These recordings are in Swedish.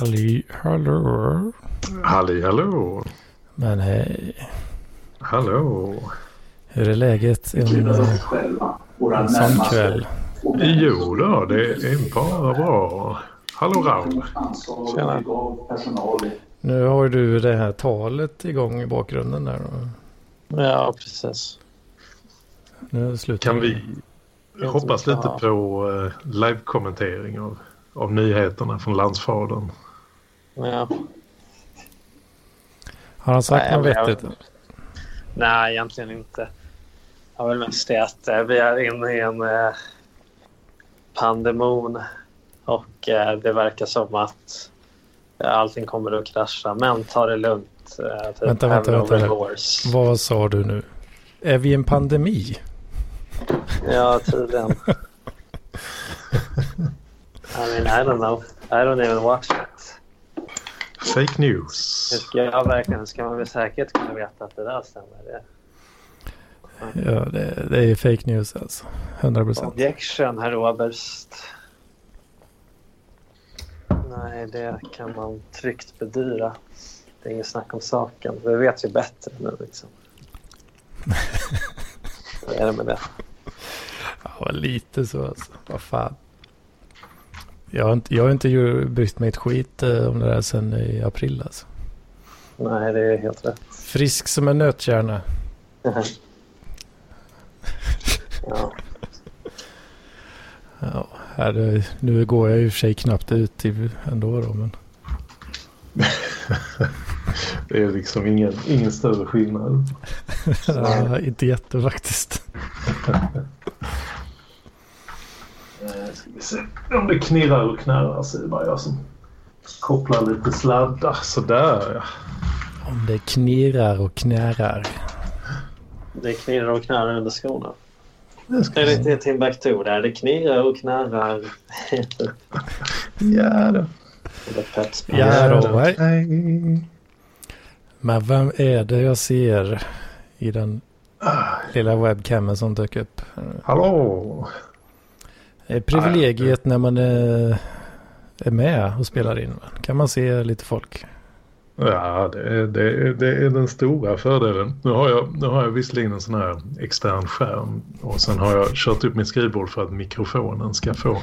Halli hallå. Halli hallå. Men hej. Hallå. Hur är läget en, en sån kväll? Jo då, det är bara bra. Hallå Raul. Tjena. Nu har du det här talet igång i bakgrunden där. då. Ja, precis. Nu slutar Kan vi hoppas lite på uh, live-kommentering av, av nyheterna från landsfadern? Ja. Har han sagt något vettigt? Nej, egentligen inte. Jag har väl mest det att eh, vi är inne i en eh, pandemon och eh, det verkar som att allting kommer att krascha. Men ta det lugnt. Typ Vänta, vänta, vänta. Vad sa du nu? Är vi i en pandemi? Ja, tydligen. I mean, I don't know. I don't even watch it. Fake Hur news. ska jag verkligen, ska man med säkerhet kunna veta att det där stämmer? Det. Ja, det, det är fake news alltså. 100 procent. Objection, herr Oberst. Nej, det kan man tryggt bedyra. Det är inget snack om saken. Vi vet ju bättre nu liksom. Vad är det med det? Ja, lite så alltså. Vad fan. Jag har inte, jag har inte brytt mig ett skit eh, om det där sedan i april alltså. Nej, det är helt rätt. Frisk som en nötkärna. Ja, Ja, här, det- nu går jag i och för sig knappt ut i, ändå då, men Det är liksom ingen, ingen större skillnad. ja, inte jätte faktiskt. Eh, Ska vi se om det knirrar och knarrar så är det bara jag som kopplar lite sladdar. Sådär ja. Om det knirrar och knärrar. det knirrar och knarrar under skorna. Det ska Är inte Timbuktu där? Det knirrar och knarrar. Ja då. Ja då. Men vem är det jag ser i den lilla webcamen som dök upp? Hallå. Är privilegiet när man är, är med och spelar in. Kan man se lite folk. Ja, det är, det, är, det är den stora fördelen. Nu har, jag, nu har jag visserligen en sån här extern skärm och sen har jag kört upp mitt skrivbord för att mikrofonen ska få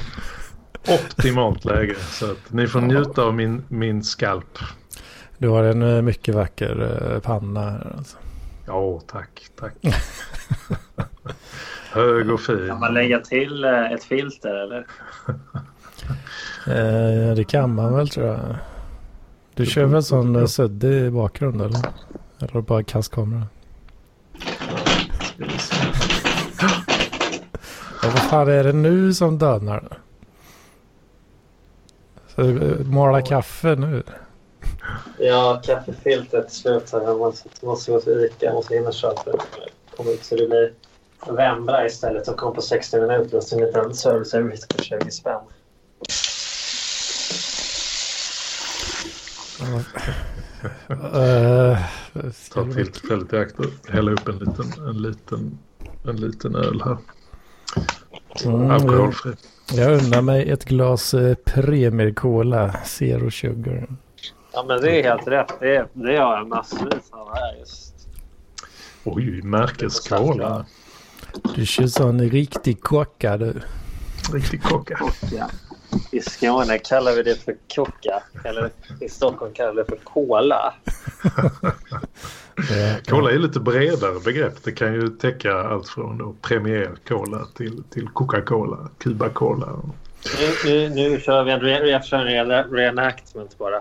optimalt läge. Så att ni får njuta av min, min skalp. Du har en eh, mycket vacker eh, panna här. Alltså. Ja, tack, tack. Hög och fin. Kan man lägga till eh, ett filter eller? Eh, det kan man väl tror jag. Du kör väl sån eh, suddig bakgrund eller? Eller bara kastkamera? Ja, vad fan är det nu som dönar? Eh, Mala kaffe nu? Ja, kaffefiltret slutar. Jag måste, måste gå till Ica. Jag måste hinna köpa det. Kommer ut så det blir Vembra istället och kom på 60 minuter och så en liten serviceavgift på 20 spänn. Eh, ska Ta tillfället i akt och hälla upp en liten, en liten, en liten öl här. Mm, Alkoholfri. jag undrar mig ett glas eh, Premier Cola Zero Sugar. Ja, men det är helt rätt. Det, det har jag massvis av här just. Oj, märkeskola. Du kör sån riktig kocka du. Riktig kocka. Ja. I Skåne kallar vi det för kocka. Eller i Stockholm kallar vi det för cola. Det- Cola är lite bredare begrepp. Det kan ju täcka allt från Premier Cola till, till Coca-Cola, Cuba Cola. Nu, nu, nu kör vi en, re, kör en re, reenactment bara.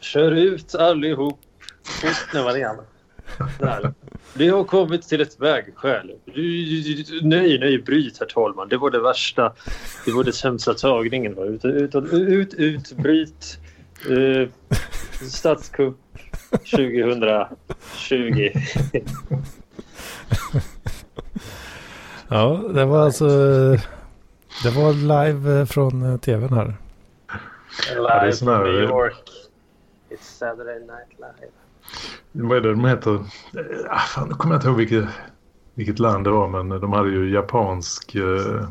Kör ut allihop. Fort nu var det igen. Där. Vi har kommit till ett vägskäl. Nej, nej, bryt herr talman. Det var det värsta. Det var det sämsta tagningen. Va? Ut, ut, ut, ut, bryt. Uh, statskupp 2020. Ja, det var alltså... Det var live eh, från eh, tvn här. är Live from New York. It's Saturday Night Live. Vad är det de heter? Eh, Ah, fan, nu kommer jag inte ihåg vilket, vilket land det var men de hade ju japansk, eh,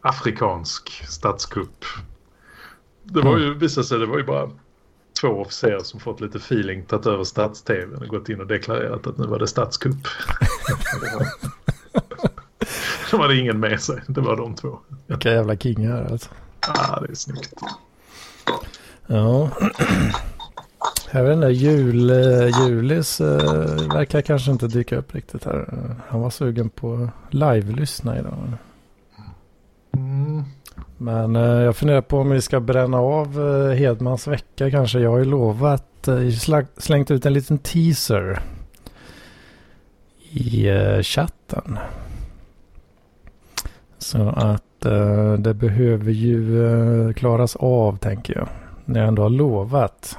afrikansk statskupp. det var ju, visade sig, det var ju bara två officerare som fått lite feeling, tagit över stats-tv och gått in och deklarerat att nu var det statskupp. de hade ingen med sig, det var de två. Vilka jävla kingar alltså. Ah, det är snyggt. Ja. Jag vet inte, jul, eh, Julis uh, verkar kanske inte dyka upp riktigt här. Han var sugen på live-lyssna idag. Mm. Men uh, jag funderar på om vi ska bränna av Hedmans vecka kanske. Jag har ju lovat, slängt ut en liten teaser i chatten. Så att det behöver ju klaras av tänker jag. När jag ändå har lovat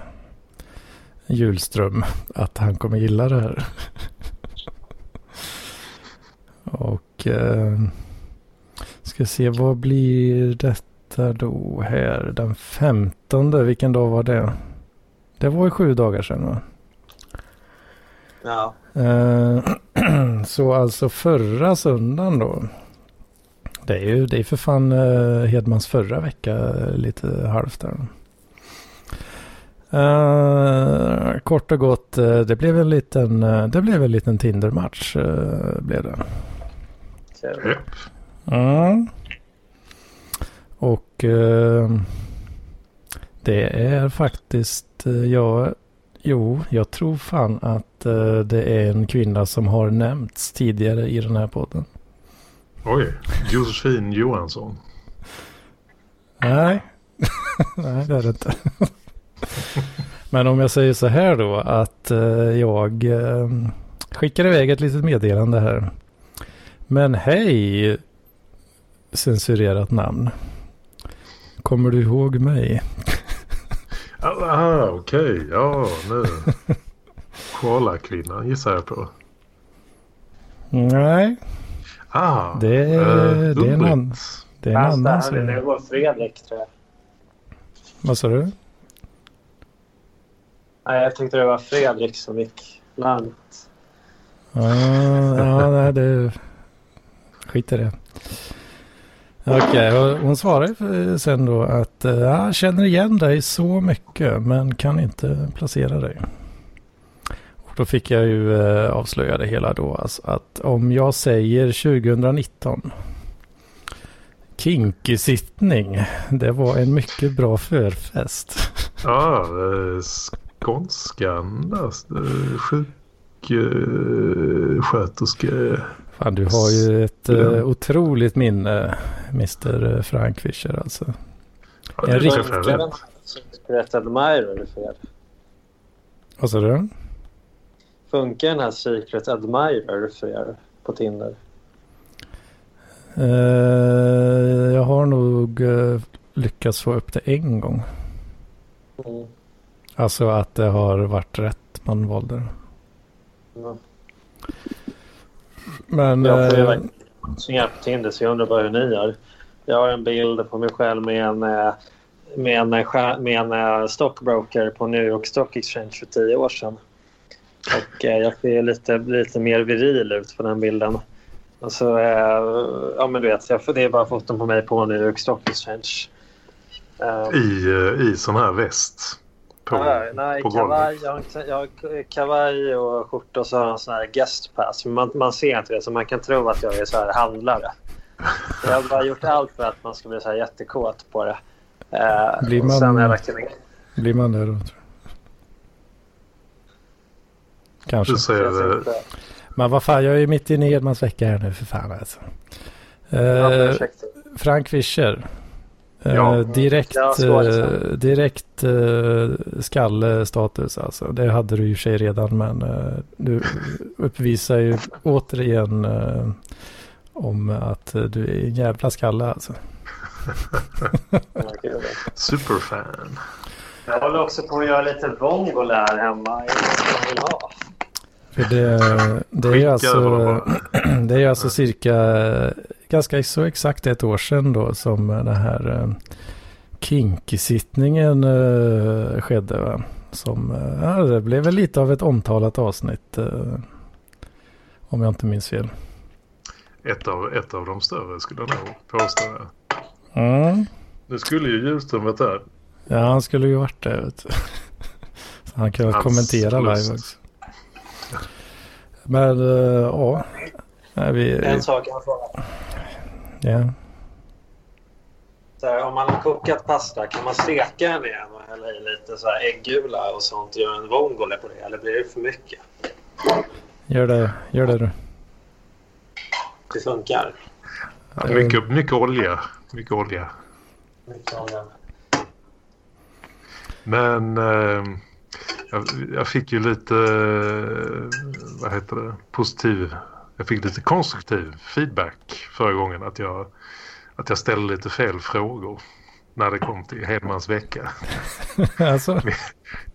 Julström att han kommer gilla det här. Och eh, ska se vad blir detta då här den 15. Vilken dag var det? Det var ju sju dagar sedan va? Ja. Eh, så alltså förra söndagen då. Det är ju det är för fan eh, Hedmans förra vecka lite halvt där. Uh, kort och gott, uh, det blev en liten, uh, det blev en liten Tinder-match. blev det. Yep. Mm. Och det är faktiskt, ja, jo, jag tror fan att det är en kvinna som har nämnts tidigare i den här podden. Oj, Josefin Johansson. Nej, nej det är det inte. Men om jag säger så här då att eh, jag eh, skickar iväg ett litet meddelande här. Men hej censurerat namn. Kommer du ihåg mig? ah, okej. Okay. Ja, nu. Koala-kvinnan gissar jag på. Nej. Ah, det, är, det är en annan. Det är en annan. Det var Fredrik tror jag. Vad sa du? Nej, jag tyckte det var Fredrik som gick larmet. Ja, ja nej, det... Skit i det. Okej, okay, hon svarade sen då att eh, jag känner igen dig så mycket men kan inte placera dig. Och då fick jag ju eh, avslöja det hela då. Alltså att om jag säger 2019. Kinky-sittning. Det var en mycket bra förfest. Ja, skånskan sjuksköterske. Fan, du har ju ett uh, otroligt minne, Mr Frank Fischer alltså. Ja, en riktig... Secret Admirer för er? Vad sa du? Funkar den här Secret Admirer för er på Tinder? Uh, jag har nog uh, lyckats få upp det en gång. Mm. Alltså att det har varit rätt man valde. Mm. Men... Jag får ju äh, på Tinder så jag undrar bara hur ni gör. Jag har en bild på mig själv med en, eh, med en, eh, med en stockbroker på New York Stock Exchange för tio år sedan. Och jag ser lite, lite mer viril ut på den bilden. Alltså, ja men du vet, det är bara foton på mig på New York Stock Exchange. I, i sån här väst? På, nej, nej, på kavaj, golvet? Jag har, kavaj och skjorta och så har jag en sån här guest pass. Man, man ser inte det så man kan tro att jag är så här handlare. Jag har bara gjort allt för att man ska bli så här jättekåt på det. Eh, blir, man, sen jag blir man det då? Kanske. Du säger Men vad fan, jag är mitt inne i Edmans vecka här nu för fan alltså. Eh, Frank Fischer. Eh, ja, direkt uh, direkt uh, skallstatus alltså. Det hade du i och för sig redan men uh, du uppvisar ju återigen om att du är en jävla skalle alltså. Superfan. Jag håller också på att göra lite vongol här hemma. Jag vill ha. För det, det är alltså, det är alltså cirka ganska så exakt ett år sedan då som den här eh, kinky-sittningen eh, skedde. Va? Som, eh, ja, det blev väl lite av ett omtalat avsnitt. Om jag inte minns fel. Ett av, ett av de större skulle jag nog påstå. Mm. Nu skulle ju Hjulström varit där. Ja, han skulle ju varit. Så han kan kommentera live också. Men uh, ja. Nej, vi, en sak jag fråga. Ja. Så om man har kokat pasta, kan man steka den igen och hälla i lite så här äggula och sånt och göra en vongole på det? Eller blir det för mycket? Gör det, gör det du. Det funkar. Ja, mycket, mycket olja. Mycket olja. Mycket olja. Men eh, jag, jag, fick ju lite, eh, vad heter det, positiv, jag fick lite konstruktiv feedback förra gången att jag, att jag ställde lite fel frågor när det kom till Hedmans vecka. alltså. min,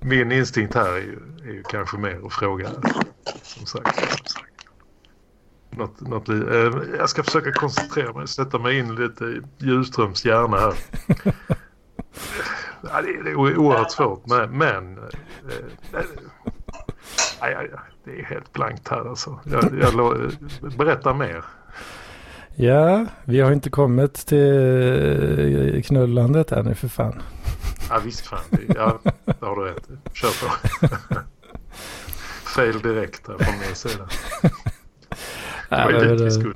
min instinkt här är ju, är ju kanske mer att fråga, som sagt. Något, något, eh, jag ska försöka koncentrera mig, sätta mig in lite i Ljusströms hjärna här. ja, det, det är oerhört svårt, men... men eh, eh, det är helt blankt här alltså. Jag, jag, berätta mer. Ja, vi har inte kommit till knullandet ännu för fan. Ja visst fan, ja, det har du rätt Kör på. Fail direkt här från min sida. Det var ju dit vi skulle.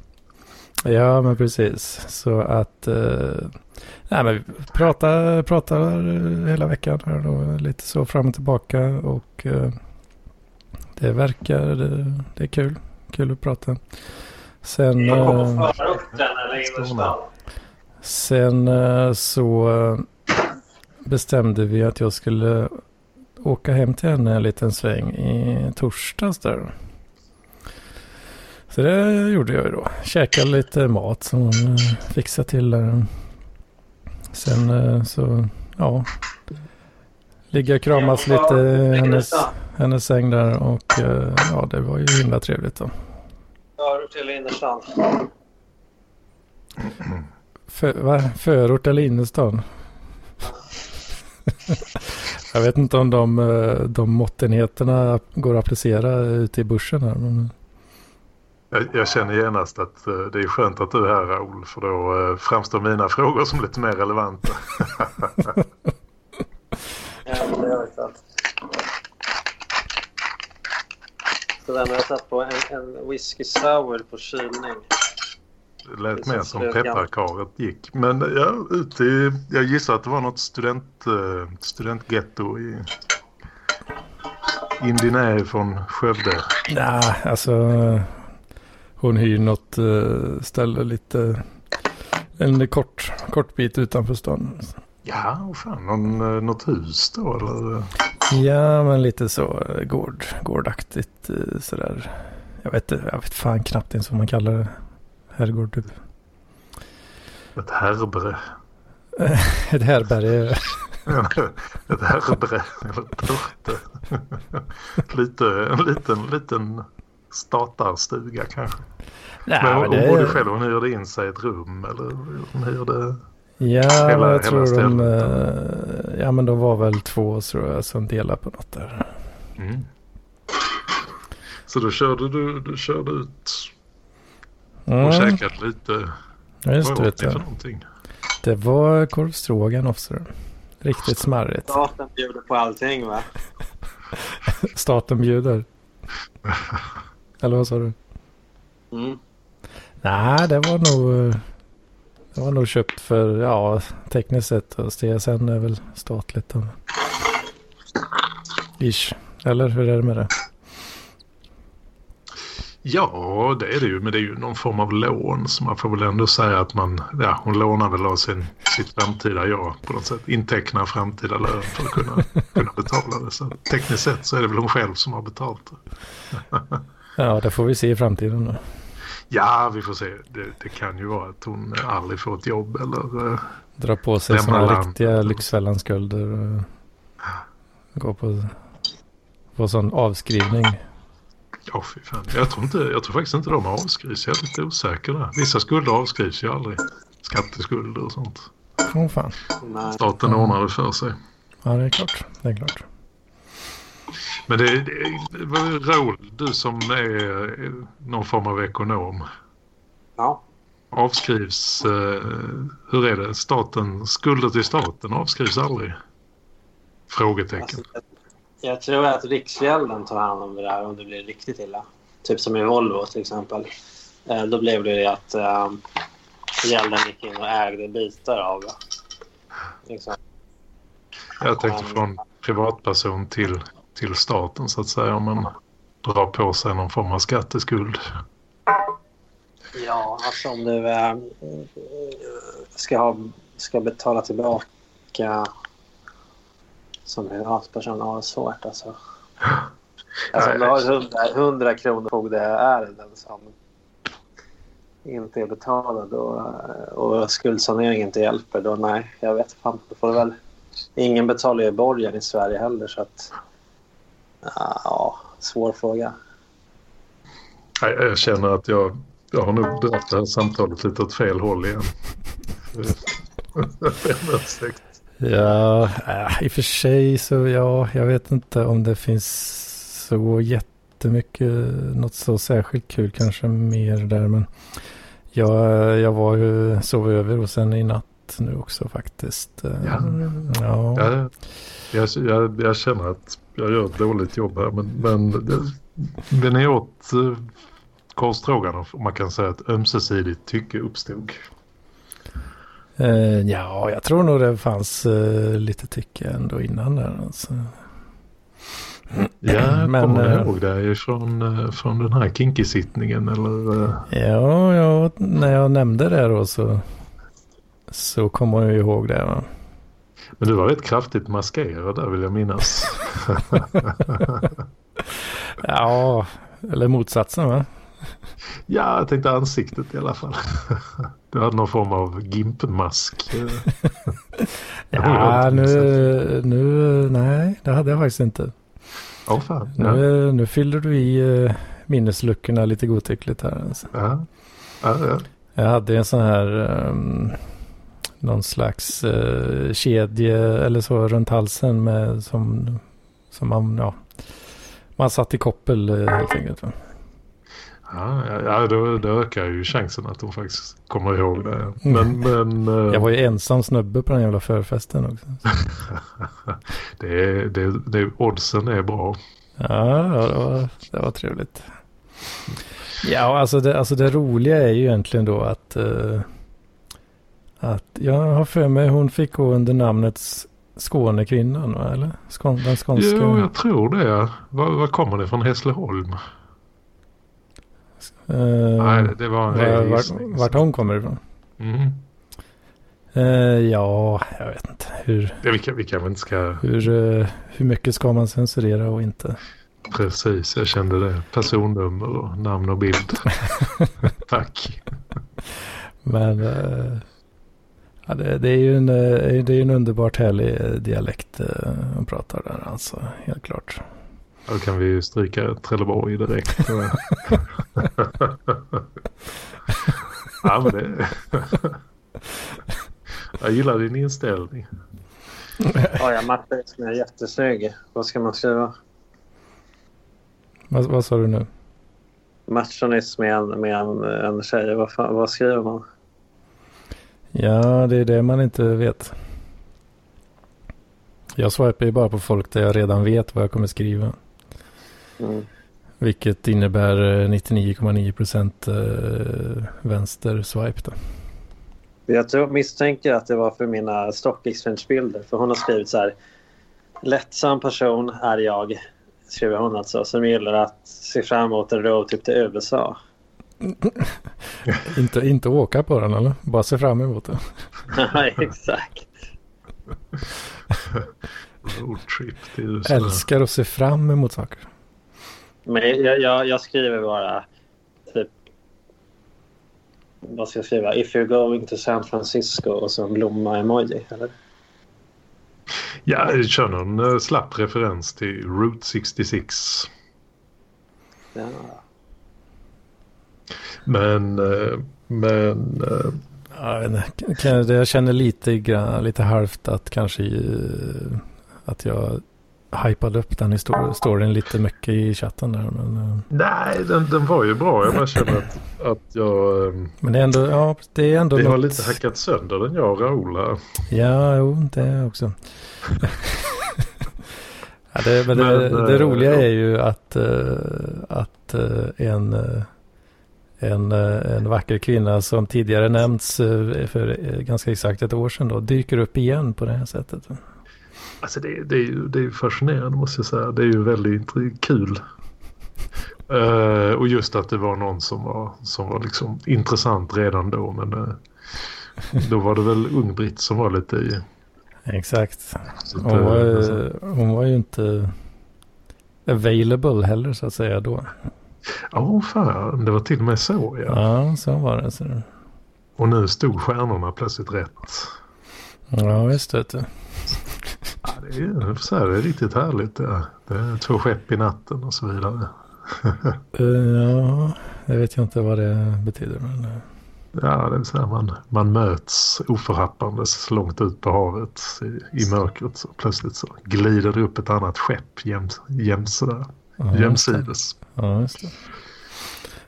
Ja, men precis. Så att... Uh, nej, men vi pratar, pratar hela veckan här och lite så fram och tillbaka. Och uh, det verkar... Det, det, är kul. Kul att prata. Sen... Uh, sen uh, så bestämde vi att jag skulle åka hem till henne en liten sväng i torsdags där. Så det gjorde jag ju då. Käkade lite mat som hon eh, fixade till där. Sen eh, så, ja. Ligga och kramas lite i hennes, hennes säng där och eh, ja, det var ju himla trevligt då. Förort eller innerstan? För, va? Förort eller innerstan? jag vet inte om de, de måttenheterna går att applicera ute i börsen här. Men... Jag, jag, känner genast att uh, det är skönt att du är här Raoul för då uh, framstår mina frågor som lite mer relevanta. ja, det gör det. Så där med att satt på en, en whisky sour på kylning. Det lät mer som pepparkaret gick. Men ja, ute i, jag gissar att det var något student, uh, studentgetto i Indinä från Skövde. Nej, alltså hon hyr något uh, ställe lite, en kort, kort bit utanför stan. Ja, och fan, någon, uh, något hus då eller? Ja, men lite så uh, gård, gårdaktigt sådär. Jag vet, jag vet fan knappt ens vad man kallar det. Herrgård typ. Ett härbre. Ett härberge. ett härbre eller torte. Lite, en liten, liten statarstuga kanske. Ja, men hon det... bodde själv, hon hyrde in sig ett rum eller hon hyrde Ja, hela, jag tror de, uh, ja men de var väl två tror jag som delade på något där. Mm. Så då körde du, du körde ut och mm. käkat lite. Ja, just det. Vet någonting? Det var korv Riktigt smarrigt. Staten bjuder på allting va? Staten bjuder. Eller vad sa du? Mm. Nej, det var nog... Det var nog köpt för, ja, tekniskt sett. Och CSN är väl statligt. Då. Ish. Eller hur är det med det? Ja, det är det ju. Men det är ju någon form av lån. Så man får väl ändå säga att man, ja, hon lånar väl av sin, sitt framtida jag på något sätt. Intecknar framtida lön för att kunna, kunna betala det. Så tekniskt sett så är det väl hon själv som har betalt det. Ja, det får vi se i framtiden då. Ja, vi får se. Det, det kan ju vara att hon aldrig får ett jobb eller... Uh, Dra på sig sådana riktiga Lyxfällan-skulder. Och gå på, på sån avskrivning. Ja, fy fan. Jag tror, inte, jag tror faktiskt inte de avskrivs. Jag är lite osäker där. Vissa skulder avskrivs ju aldrig. Skatteskulder och sånt. Åh oh, fan. Staten ordnar det för sig. Ja, det är klart. Det är klart. Men det, det Raoul, du som är någon form av ekonom. Ja. Avskrivs, eh, hur är det? Staten, skulder till staten avskrivs aldrig? Frågetecken. Alltså, jag, jag tror att Riksgälden tar hand om det där om det blir riktigt illa. Typ som i Volvo till exempel. Eh, då blev det att eh, gälden gick in och ägde bitar av det. Liksom. Jag tänkte från privatperson till, till staten så att säga om man drar på sig någon form av skatteskuld. Ja, alltså om du äh, ska, ha, ska betala tillbaka som privatperson har det svårt alltså. Alltså om du har 100, 100 kronor på det ärenden som inte är betalade eh, och, och skuldsanering inte hjälper då nej, jag vet fan. Då får väl, ingen betalar ju borgen i Sverige heller så att ja, svår fråga. Jag känner att jag, jag har nog dragit det här samtalet lite åt fel håll igen. ja, i och för sig så ja, jag vet inte om det finns så jättemycket, något så särskilt kul kanske mer där. Men jag, jag var ju, sov över och sen i natt nu också faktiskt. Ja. ja. Jag, jag, jag, jag känner att jag gör ett dåligt jobb här. Men, men, men ni åt eh, korvstroganoff om man kan säga att ömsesidigt tycke uppstod. Uh, ja, jag tror nog det fanns uh, lite tycke ändå innan där. Alltså. Ja, jag men, kommer uh, ihåg det från, från den här kinky-sittningen eller? Ja, ja, när jag nämnde det då så, så kommer jag ihåg det. Va? Men du var rätt kraftigt maskerad där vill jag minnas. ja, eller motsatsen va? Ja, jag tänkte ansiktet i alla fall. Du hade någon form av gimpmask. ja, nu, nu, nej, det hade jag faktiskt inte. Oh, fan. Nu, nu fyller du i uh, minnesluckorna lite godtyckligt här. Alltså. Ja. Ja, ja. Jag hade en sån här um, någon slags uh, kedje eller så runt halsen med som, som man, ja, man satt i koppel uh, helt enkelt. Ja, ja då, då ökar ju chansen att de faktiskt kommer ihåg det. Mm. Men, men, uh, jag var ju ensam snubbe på den jävla förfesten också. det, är, det, det, oddsen är bra. Ja, det var, det var trevligt. Ja, alltså det, alltså det roliga är ju egentligen då att uh, att jag har för mig hon fick gå under namnet Skånekvinnan, eller? Skån, den skånska. Jo, jag tror det. Var, var kommer det från? Hässleholm? Uh, Nej, det var en var, var, Vart hon kommer ifrån? Mm. Uh, ja, jag vet inte. Hur, ja, vi, kan, vi kan inte ska... Hur, uh, hur mycket ska man censurera och inte? Precis, jag kände det. Personnummer och namn och bild. Tack. Men Ja, det, det, är ju en, eh, det är en underbart härlig eh, dialekt eh, hon pratar där alltså, helt klart. Då kan vi ju stryka Trelleborg direkt. ja, men det... Jag gillar din inställning. Ja, jag mattar som är jättesnygg. Vad ska man skriva? Vad, vad sa du nu? Matchonyss med en, med en, en tjej. Vad, vad skriver man? Ja, det är det man inte vet. Jag swipar ju bara på folk där jag redan vet vad jag kommer skriva. Mm. Vilket innebär 99,9 procent eh, vänster swipe då. Jag tror, misstänker att det var för mina stock exchange-bilder. För hon har skrivit så här. Lättsam person är jag, skriver hon alltså, som gillar att se fram emot en roadtrip till USA. inte, inte åka på den eller? Bara se fram emot den. Nej, exakt. Roadtrip till USA. Älskar att se fram emot saker. Men jag, jag, jag, skriver bara typ... Vad ska jag skriva? If you're going to San Francisco och så en blomma-emoji, eller? Ja, jag kör någon uh, slapp referens till Route 66. Ja. Men, eh, men... Eh, jag känner lite, lite halvt att kanske eh, att jag hypade upp den storyn lite mycket i chatten där. Men, Nej, den, den var ju bra. Jag bara känner att, att jag... Men det är ändå... Ja, det är ändå Vi något... har lite hackat sönder den, jag och Raoul här. Ja, jo, det också. Ja, det, men det, men, det, roliga är ju att, att en, en, en vacker kvinna som tidigare nämnts för ganska exakt ett år sedan då dyker upp igen på det här sättet. Alltså det, det, är ju, det är fascinerande måste jag säga. Det är ju väldigt kul. Uh, och just att det var någon som var, som var liksom intressant redan då. Men uh, då var det väl Ung-Britt som var lite i... Exakt. Hon var, hon var ju inte available heller så att säga då. Ja, oh, fan. Det var till och med så ja. Ja, så var det. Så. Och nu stod stjärnorna plötsligt rätt. Ja, visst vet du. Ja, det, är, så här, det är riktigt härligt. Det. det är två skepp i natten och så vidare. uh, ja, jag vet ju inte vad det betyder. Men... Eh. Ja, det är så här man, man möts oförhappandes långt ut på havet i, i mörkret. Så plötsligt så glider det upp ett annat skepp jäms, jäms där, ja, jämsides. Ja, just det.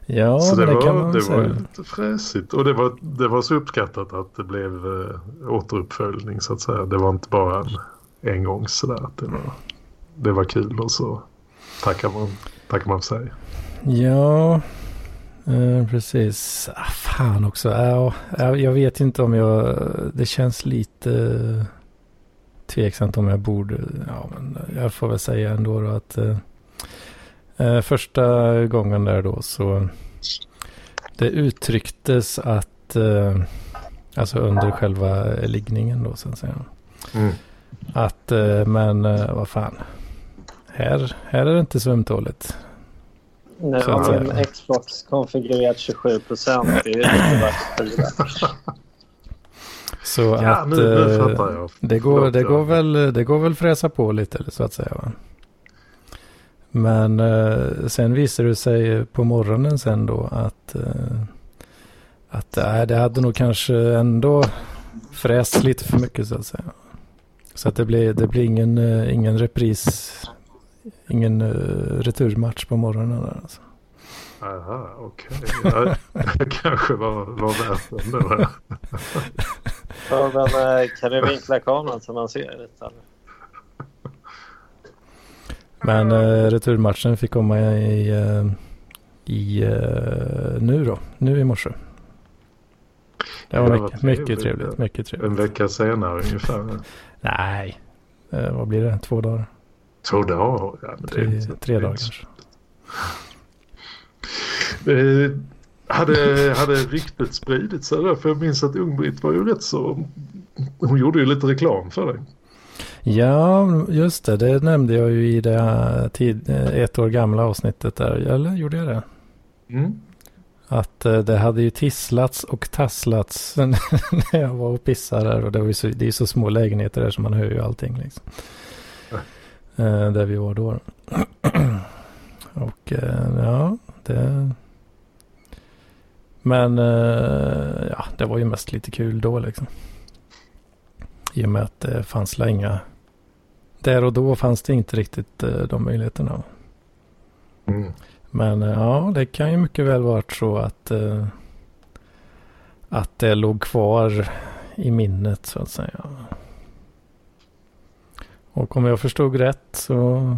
Ja, så det, det var, kan man det säga. var lite fräsigt. Och det var, det var så uppskattat att det blev äh, återuppföljning så att säga. Det var inte bara en en gång sådär. Det var, det var kul och så tackar man, tackar man för sig. Ja, eh, precis. Ah, fan också. Ah, jag vet inte om jag... Det känns lite tveksamt om jag borde... Ja, men jag får väl säga ändå då att eh, eh, första gången där då så det uttrycktes att eh, alltså under själva liggningen då så att säga. Mm. Att, eh, men eh, vad fan. Här, här är det inte så ömtåligt. Nu har min Xbox konfigurerat 27 procent. Det Så ja, att nu, nu eh, det, går, det, går väl, det går väl fräsa på lite så att säga. Va? Men eh, sen visade det sig på morgonen sen då att, eh, att äh, det hade nog kanske ändå fräst lite för mycket så att säga. Så att det blir, det blir ingen, uh, ingen repris, ingen uh, returmatch på morgonen där alltså. Aha, okej. Okay. Det kanske var, var värt det ja, men uh, kan du vinkla kameran så man ser lite? Men uh, returmatchen fick komma i, i nu då, nu i morse. Det var, det mycket, mycket trevligt, mycket trevligt. En vecka senare ungefär. Nej, eh, vad blir det? Två dagar? Två dagar? Ja, tre, det, tre dagar kanske. Eh, hade, hade ryktet spridit sig där? För jag minns att Ung-Britt var ju rätt så... Hon gjorde ju lite reklam för dig. Ja, just det. Det nämnde jag ju i det tid, eh, ett år gamla avsnittet där. Eller gjorde jag det? Mm. Att eh, det hade ju tisslats och tasslats när jag var och pissade där. Och det, var ju så, det är så små lägenheter där så man hör ju allting liksom. Mm. där vi var då. och ja, det... Men ja, det var ju mest lite kul då liksom. I och med att det fanns inga... Där och då fanns det inte riktigt de möjligheterna. Mm. Men eh, ja, det kan ju mycket väl varit så att, eh, att det låg kvar i minnet så att säga. Och om jag förstod rätt så,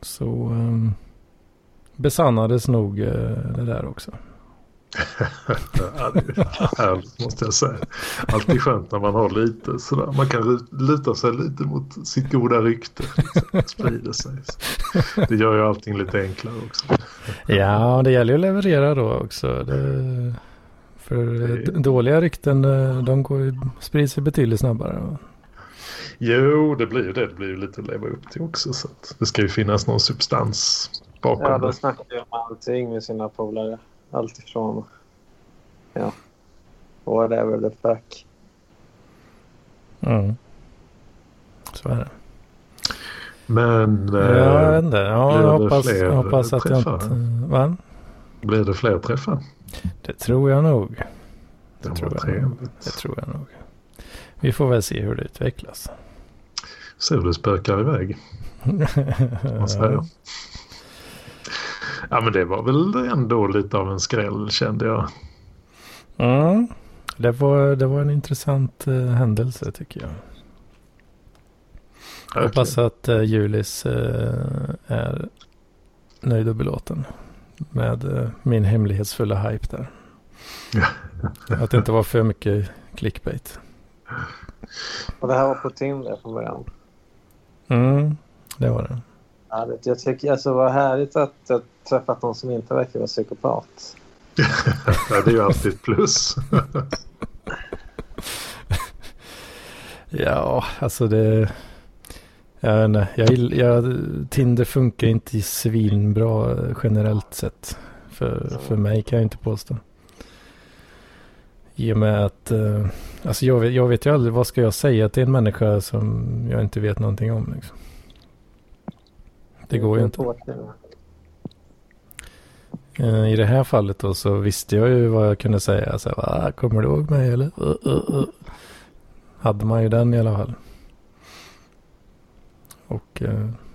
så um, besannades nog det där också. Det härligt måste jag säga. Alltid skönt när man har lite sådär. Man kan luta sig lite mot sitt goda rykte. Liksom, sprider sig. Det gör ju allting lite enklare också. Ja, det gäller ju att leverera då också. Det, för det... dåliga rykten eh, de går, sprids ju betydligt snabbare. Jo, det blir ju det. Det blir ju lite att leva upp till också. Så det ska ju finnas någon substans bakom Ja, då snackar ju om allting med sina polare. Allt ifrån... Ja. Whatever the fuck. Mm. Så är det. Men... Ja, jag vet inte. Ja, jag hoppas, jag hoppas att träffar? jag inte... Va? Blir det fler träffar? Det tror jag nog. Det, det tror, jag nog. det tror jag nog. Vi får väl se hur det utvecklas. Se hur det spökar iväg. ja. Ja men det var väl ändå lite av en skräll kände jag. Mm. Det var, det var en intressant uh, händelse tycker jag. Jag hoppas att uh, Julis uh, är nöjd och belåten med uh, min hemlighetsfulla hype där. att det inte var för mycket clickbait. Och det här var på Tinder från början? Mm, det var det. Ja, det jag tycker alltså det var härligt att jag träffat någon som inte verkar vara psykopat. det är ju alltid ett plus. ja, alltså det... Jag vet inte, jag, jag, Tinder funkar inte svinbra generellt sett. För, för mig kan jag inte påstå. I och med att, uh, alltså jag vet, jag vet ju aldrig vad ska jag säga till en människa som jag inte vet någonting om. Liksom. Det går ju inte. Uh, I det här fallet då så visste jag ju vad jag kunde säga. Så här, kommer du ihåg mig eller? Uh, uh, Hade man ju den i alla fall. Och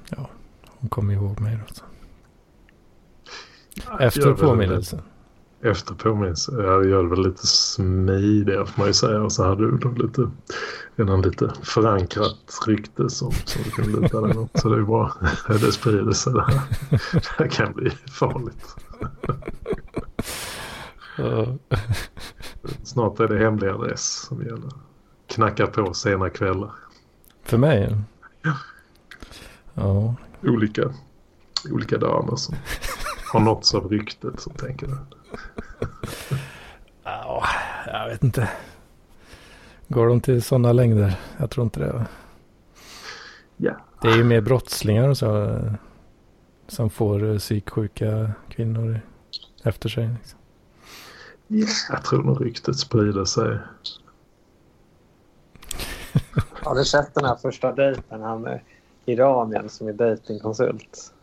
ja, hon kommer ihåg mig då. Så. Efter påminnelsen efter påminns. Jag gör väl lite smidigare får man ju säga. Och så hade du då lite, redan lite förankrat rykte som, som du kan luta dig mot. Så det är bra. Det sprider sig det här. Det här kan bli farligt. Snart är det hemlig adress som gäller. Knacka på sena kvällar. För mig? Ja. Ja. Olika, olika damer som har nåtts av ryktet som tänker det ja, jag vet inte. Går de till sådana längder? Jag tror inte det. Ja. Det är ju mer brottslingar och så. Som får eh, psyksjuka kvinnor efter sig. Liksom. Ja, jag tror nog ryktet sprider sig. Har du sett den här första dejten? Han är iranien som är dejtingkonsult.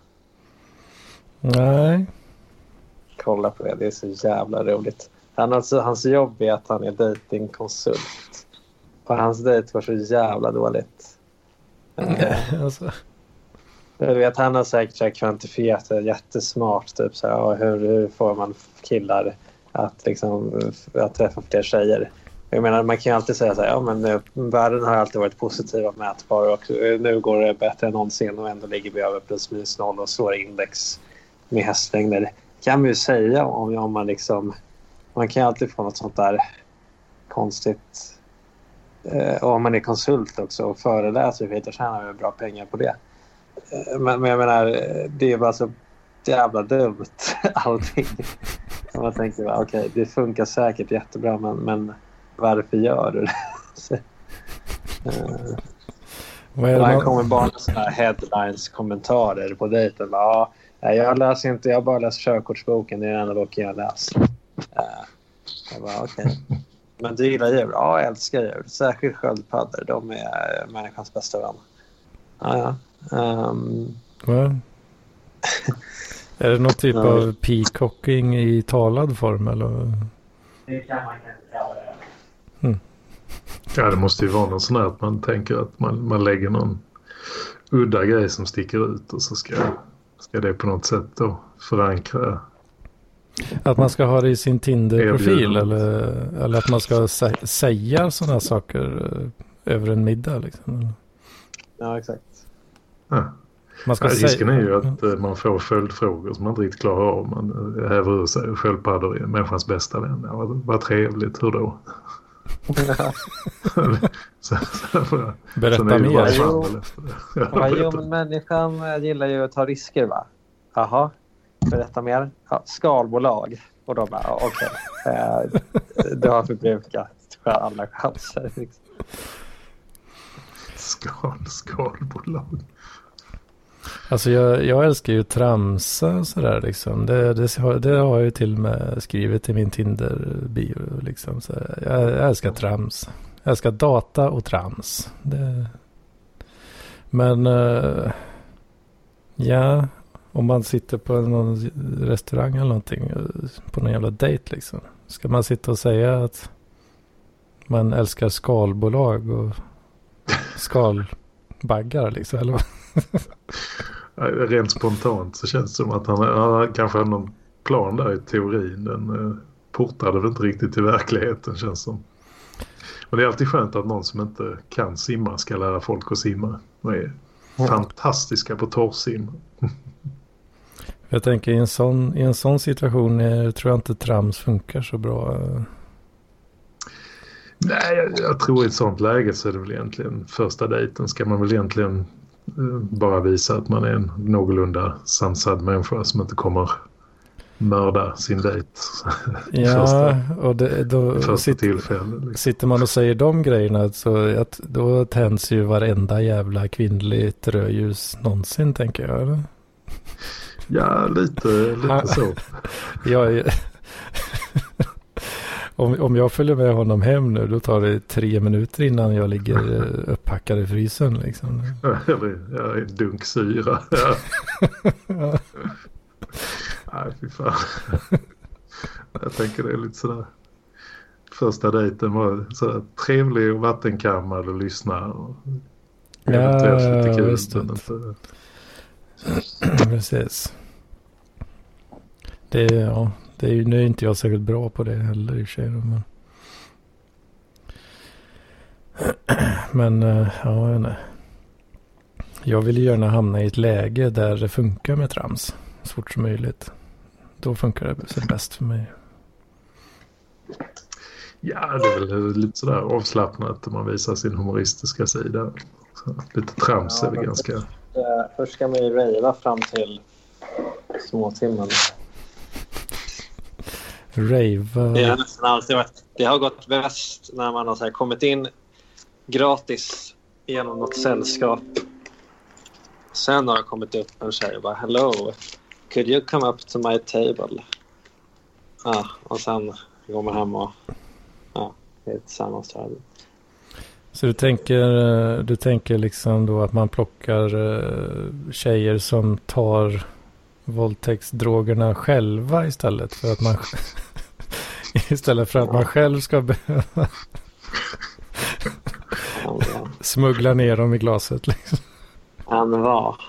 Nej kolla på det. Det är så jävla roligt. Han, alltså, hans jobb är att han är datingkonsult. Och hans dejt går så jävla dåligt. alltså. Du vet, han har säkert kvantifierat det jättesmart. Typ så här, hur, hur får man killar att, liksom, att träffa fler tjejer? Jag menar, man kan ju alltid säga så här, ja men nu, världen har alltid varit positiv och mätbar och nu går det bättre än någonsin och ändå ligger vi över plus minus noll och slår index med hästlängder Det kan man ju säga om, om man liksom... Man kan ju alltid få något sånt där konstigt... Eh, om man är konsult också och föreläser för tjänar tjänar bra pengar på det. Eh, men, men jag menar, det är bara så jävla dumt allting. man tänker, okej, okay, det funkar säkert jättebra men, men varför gör du det? Vad är det man... kommer bara sådana headlines-kommentarer på dejten. Ja, jag läser inte. Jag bara läst körkortsboken. Det är den enda boken jag läst. Uh, jag bara, okej. Okay. Men du gillar djur? Ja, jag älskar djur. Särskilt sköldpaddor. De är människans bästa vän. Ja, ja. Um... är det någon typ av peacocking i talad form eller? Det kan man kanske kalla det. Mm. Ja, det måste ju vara någon sån här att man tänker att man, man lägger någon udda grej som sticker ut och så ska Ska det på något sätt då förankra? Att man ska ha det i sin Tinder-profil eller, eller att man ska sä säga sådana saker eh, över en middag liksom? Ja, exakt. Ja. Man ska ja, risken är ju att uh, man får följdfrågor som man inte riktigt klarar av. Man uh, häver ur sig sköldpaddor är människans bästa vän. Ja, vad, vad trevligt, hur då? så, så, Berätta mer. Jo, ja, jo, men människan gillar ju att ta risker va? Jaha, berätta mer. Ja, skalbolag. Och de bara, okej. Okay. Eh, du har förbrukat alla chanser. Liksom. Skal, skalbolag. Alltså jag, jag älskar ju tramsa sådär liksom. Det, det, det har jag ju till och med skrivit i min Tinder-bio. Liksom. Så jag, jag älskar trams. Jag älskar data och trams. Det... Men uh, ja, om man sitter på någon restaurang eller någonting. Eh, på någon jävla dejt liksom. Ska man sitta och säga att man älskar skalbolag och skalbaggar liksom? Eller? Rent spontant så känns det som att han, han kanske har någon plan där i teorin. Den eh, portade väl inte riktigt till verkligheten känns som. Men det är alltid skönt att någon som inte kan simma ska lära folk att simma. Det är fantastiska på torrsim. Jag tänker i en sån, i en sån situation är, tror jag inte trams funkar så bra. Nej, jag, jag, tror i ett sånt läge så är det väl egentligen första dejten ska man väl egentligen eh, bara visa att man är en någorlunda sansad människa som inte kommer mörda sin dejt. Ja, första, och det, då första sitter. Liksom. Sitter man och säger de grejerna så att då tänds ju varenda jävla kvinnligt rödljus någonsin tänker jag. Eller? Ja, lite, lite så. jag är... om, om jag följer med honom hem nu då tar det tre minuter innan jag ligger eh, upppackad i frysen. Liksom. Eller en dunk syra. Ja. Nej, fy fan. Jag tänker det är lite sådär. Första dejten var sådär trevlig och vattenkammad och lyssna. Och ja, lite kul. Inte... Precis. Det, ja, det är ju, nu är inte jag särskilt bra på det heller i och för sig. Men, men eh, ja, jag, inte. jag vill ju gärna hamna i ett läge där det funkar med trams så fort som möjligt. Då funkar det bäst för mig. Ja, det är väl lite sådär avslappnat om man visar sin humoristiska sida. Så lite trams ja, är det ganska... Först, först ska man ju rejva fram till småtimmen. Rave. Det har nästan alltid varit. Det har gått bäst när man har kommit in gratis genom något sällskap. Sen har det kommit upp en tjej och bara hello, could you come up to my table? Ja, och sen går man hem och ja, är tillsammans. Så du tänker, du tänker liksom då att man plockar uh, tjejer som tar våldtäktsdrogerna själva istället för att man istället för att man själv ska behöva smuggla ner dem i glaset liksom. Han var.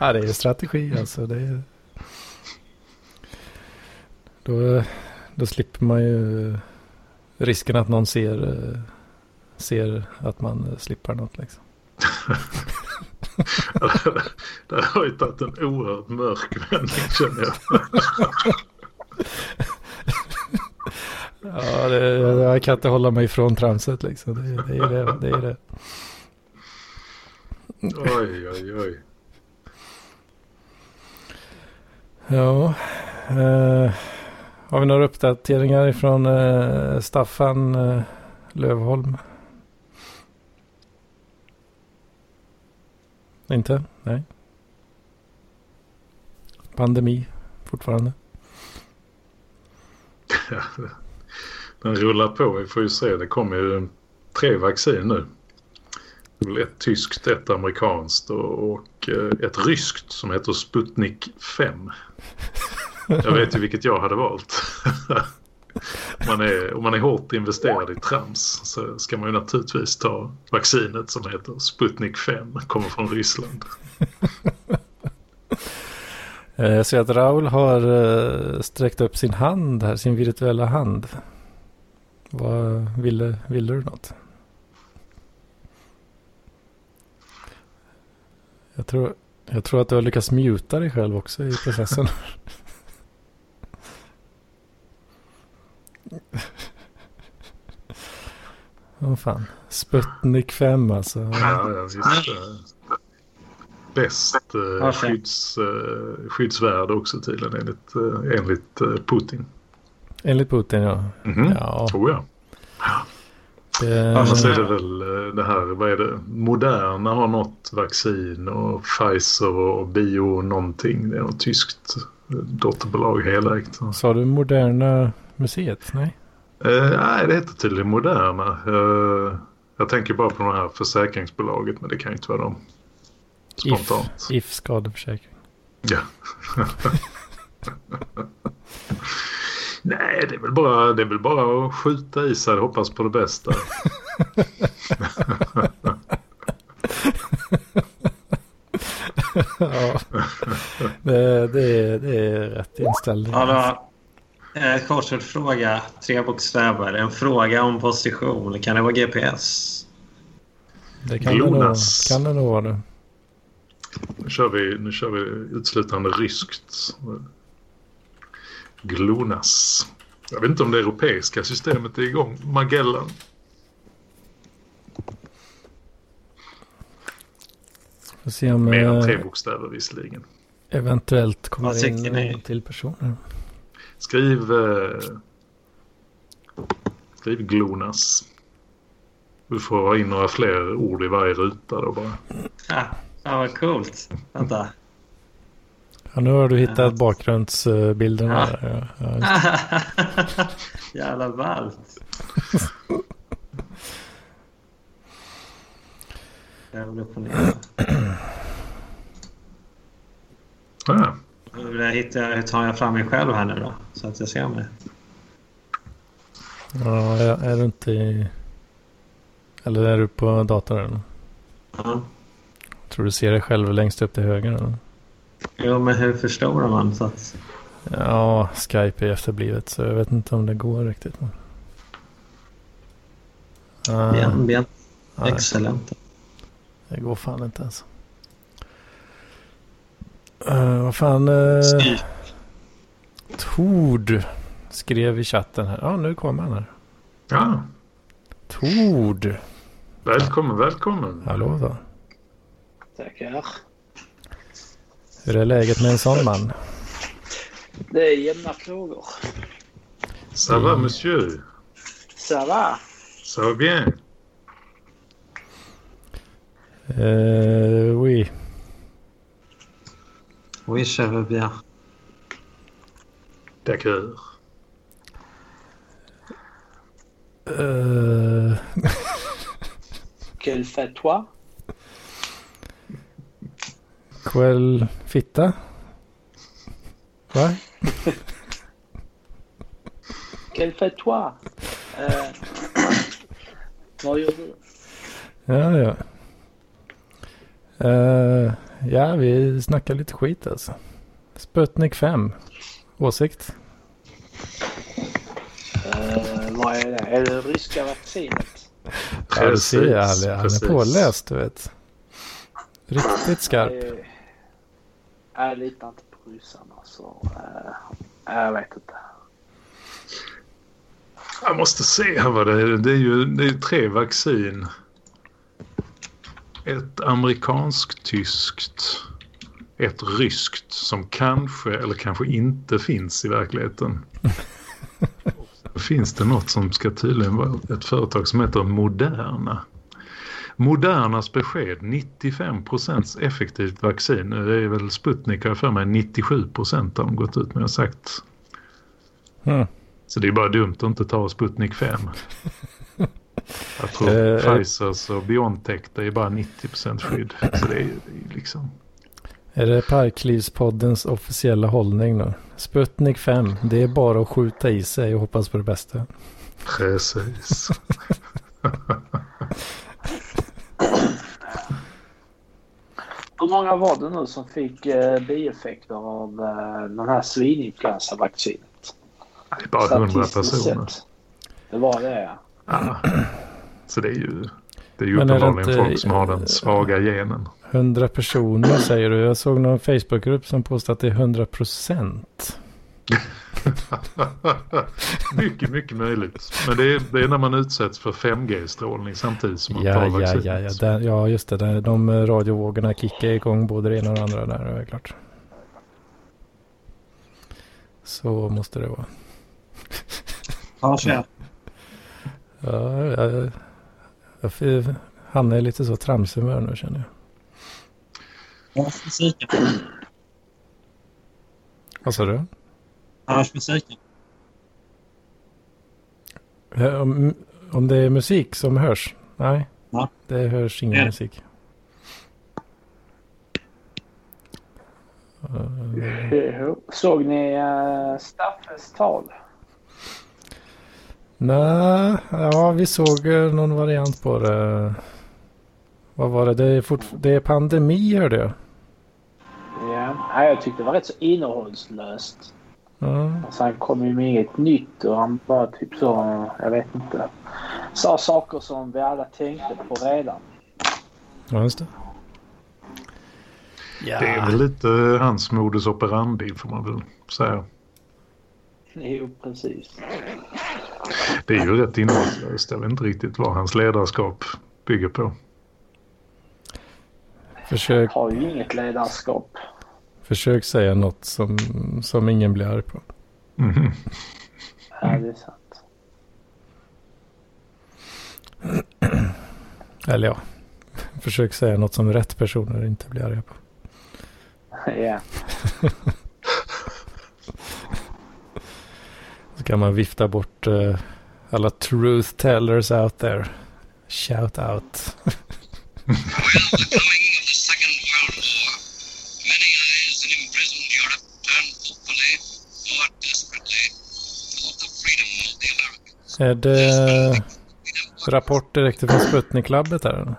ja, det är strategi alltså. Det är... då, då slipper man ju risken att någon ser, ser att man slipper något liksom. det har ju tagit en oerhört mörk vändning känner jag. ja, det, jag kan inte hålla mig ifrån tramset liksom. Det, det är det. det, är det. Oj, oj, oj. Ja. Eh, har vi några uppdateringar från eh, Staffan eh, Lövholm? Inte? Nej. Pandemi fortfarande. Den rullar på. Vi får ju se. Det kommer ju tre vaccin nu. Ett tyskt, ett amerikanskt och, eh, ett ryskt som heter Sputnik 5. Jag vet ju vilket jag hade valt. man är, om man är hårt investerad i trams så ska man ju naturligtvis ta vaccinet som heter Sputnik 5. Kommer från Ryssland. Eh, jag ser att Raul har eh, sträckt upp sin hand här, sin virtuella hand. Vad ville, ville du något? Jag tror, jag tror att du har lyckats muta dig själv också i processen. Vad oh, fan. Sputnik 5 alltså. Ja, ja visst. Bäst eh, skydds, eh, skyddsvärd också tydligen enligt, eh, enligt eh, Putin. Enligt Putin ja. Mm -hmm. ja. Tror jag. Det... Annars är det väl eh, det här, vad är det? Moderna har något vaccin och Pfizer och Bio någonting. Det är något tyskt eh, dotterbolag helägt. Sa du Moderna museet? Nej? Eh, nej, det heter tydligen Moderna. Eh, jag tänker bara på det här försäkringsbolaget, men det kan ju inte vara dem. Spontant. If, if skadeförsäkring. Ja. nej, det är, väl bara, det är väl bara att skjuta i sig och hoppas på det bästa. ja, det, det, det är rätt inställning. Ja, Korsord-fråga, tre bokstäver. En fråga om position. Kan det vara GPS? Det kan Glonas. det nog, kan det nog vara det. Nu kör vi, nu kör vi utslutande ryskt. Glonas. Jag vet inte om det europeiska systemet är igång. Magellan. Får se om... Mer än eh, tre bokstäver visserligen. Eventuellt kommer in en till personer. Skriv... Eh, skriv Glonas. Du får ha in några fler ord i varje ruta då bara. Ja, ja vad coolt. Vänta. Ja, nu har du hittat bakgrundsbilderna. Ja. Ja, Jävla ballt. Jävla upp och ner. Ah. Hur, hittar, hur tar jag fram mig själv här nu då? Så att jag ser mig. Ja, är du inte i... Eller är du på datorn? Ja. Tror du ser dig själv längst upp till höger? Eller? Jo, men hur förstorar man? Så att... Ja, Skype är efterblivet så jag vet inte om det går riktigt. Men... Uh, ben, ben. Excellent. Det går fan inte ens. Uh, vad fan. Uh, Tord skrev i chatten här. Ja, nu kommer han här. Ja. Tord. Välkommen, välkommen. Hallå då. Tackar. Hur är läget med en sån man? Det är jämna frågor. Ça va, monsieur? Ça va. Ça va bien. Euh, oui. Oui, ça va bien. D'accord. Euh... Quel fait toi? Quel fitta? Va? Quel fait toi? Euh... Vad gör du? Ja, ja. Vi snackar lite skit alltså. Sputnik 5. Åsikt? Uh, vad är det? Är det ryska vaccinet? Ja, du ser. Han, han är påläst, du vet. Riktigt skarp. Jag, jag litar inte på ryssarna, så uh, jag vet inte. Jag måste se här vad det är. Det är ju det är tre vaccin ett amerikanskt-tyskt, ett ryskt som kanske eller kanske inte finns i verkligheten. finns det något som ska tydligen vara ett företag som heter Moderna. Modernas besked 95% effektivt vaccin. Det är väl Sputnik har för mig 97 har de gått ut med och sagt. Mm. Så det är bara dumt att inte ta Sputnik 5. Jag tror uh, Pfizers och Biontech det är bara 90% skydd. Så det är, det är liksom... Är det Parklivspoddens officiella hållning då? Sputnik 5, det är bara att skjuta i sig och hoppas på det bästa. Precis. Hur många var det nu som fick eh, bieffekter av eh, den här svininfluensavaccinet? Det är bara hundra personer. Det var det ja. Ja. Så det är ju, det är ju uppenbarligen inte, folk som har den svaga genen. 100 personer säger du. Jag såg någon Facebookgrupp som påstod att det är 100 procent. mycket, mycket möjligt. Men det är, det är när man utsätts för 5G-strålning samtidigt som man ja, tar vaccinet. Ja, ja, ja. ja, just det. De radiovågorna kickar igång både det ena och det andra där, det är klart. Så måste det vara. Ja, så. Ja, jag, jag hamnar i lite så tramshumör nu känner jag. Hörs musiken? Vad sa du? Hörs musiken? Om, om det är musik som hörs? Nej, ja. det hörs ingen ja. musik. Såg ni uh, Staffes tal? Nej, ja vi såg någon variant på det. Vad var det? Det är, fort, det är pandemi hörde jag. Ja, jag tyckte det var rätt så innehållslöst. Mm. Alltså han kom ju med inget nytt och han bara typ så, jag vet inte. Sa saker som vi alla tänkte på redan. Ja, just det. Ja. Det är väl lite hans modus operandi får man väl säga. Jo, precis. Det är ju rätt innehållslöst. Jag vet inte riktigt vad hans ledarskap bygger på. Försök... Har ju inget ledarskap. Försök säga något som, som ingen blir arg på. Mm. Ja, det är sant. Eller ja, försök säga något som rätt personer inte blir arga på. Ja. Så kan man vifta bort uh, alla truth tellers out there. Shout out. Är det rapport direkt från Sputnik-labbet här?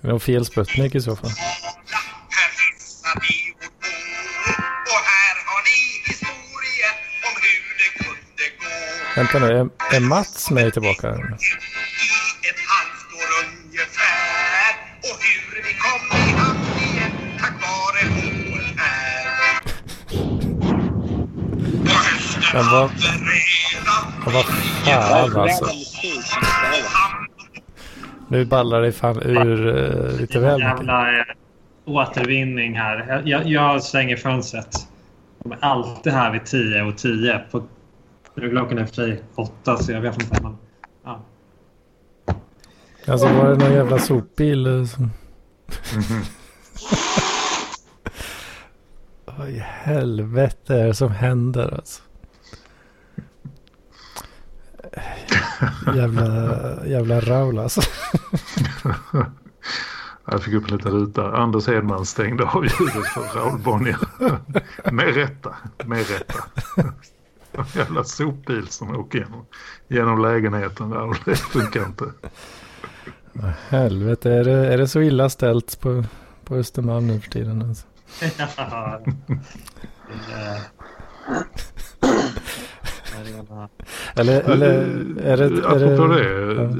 Det var fel Sputnik i så fall. Vänta nu, är, är Mats med tillbaka? Ett halvt år ungefär och hur vi kom i hamn igen tack vare HR. Men vad... Vad fan alltså. Nu ballar det fan ur uh, lite väl. Jävla uh, återvinning här. Jag, jag stänger fönstret. De är alltid här vid 10 och 10. På, nu klockan är för 8 så jag vet inte. Men, ja. Alltså var det någon jävla sopbil? Eh, som... Vad i helvete är det som händer alltså? jävla, jävla Raul alltså. Jag fick upp en liten ruta. Anders Hedman stängde av ljudet för Raul Bonnier. med rätta. Med rätta. En jävla sopbil som åker genom, genom lägenheten. Raul. Det funkar inte. Vad helvete. Är det, är det så illa ställt på, på Östermalm nu för tiden? Alltså? Eller, eller är det... Är Apropå det, det ja.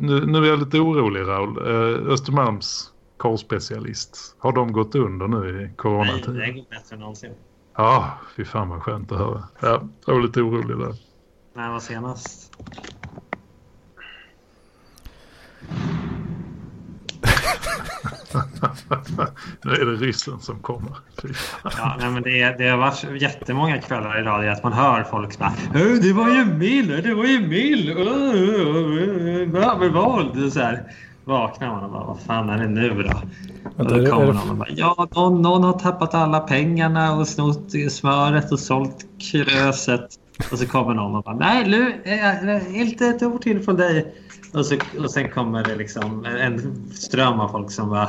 nu, nu är jag lite orolig Raul. Eh, Östermalms korvspecialist. Har de gått under nu i coronatiden? Nej, det går bättre än någonsin. Ja, fy fan vad skönt att höra. Ja, jag var lite orolig där. När var senast? nu är det ryssen som kommer. ja, nej, men det, det har varit jättemånga kvällar idag att man hör folk som Det var ju Mill, det var ju Mill! Övervåld! Så här vaknar man och bara vad fan är det nu då? Och då kommer någon och bara ja någon, någon har tappat alla pengarna och snott smöret och sålt kröset. Och så kommer någon och bara nej nu, inte ett ord till från dig. Och, så, och sen kommer det liksom en ström av folk som bara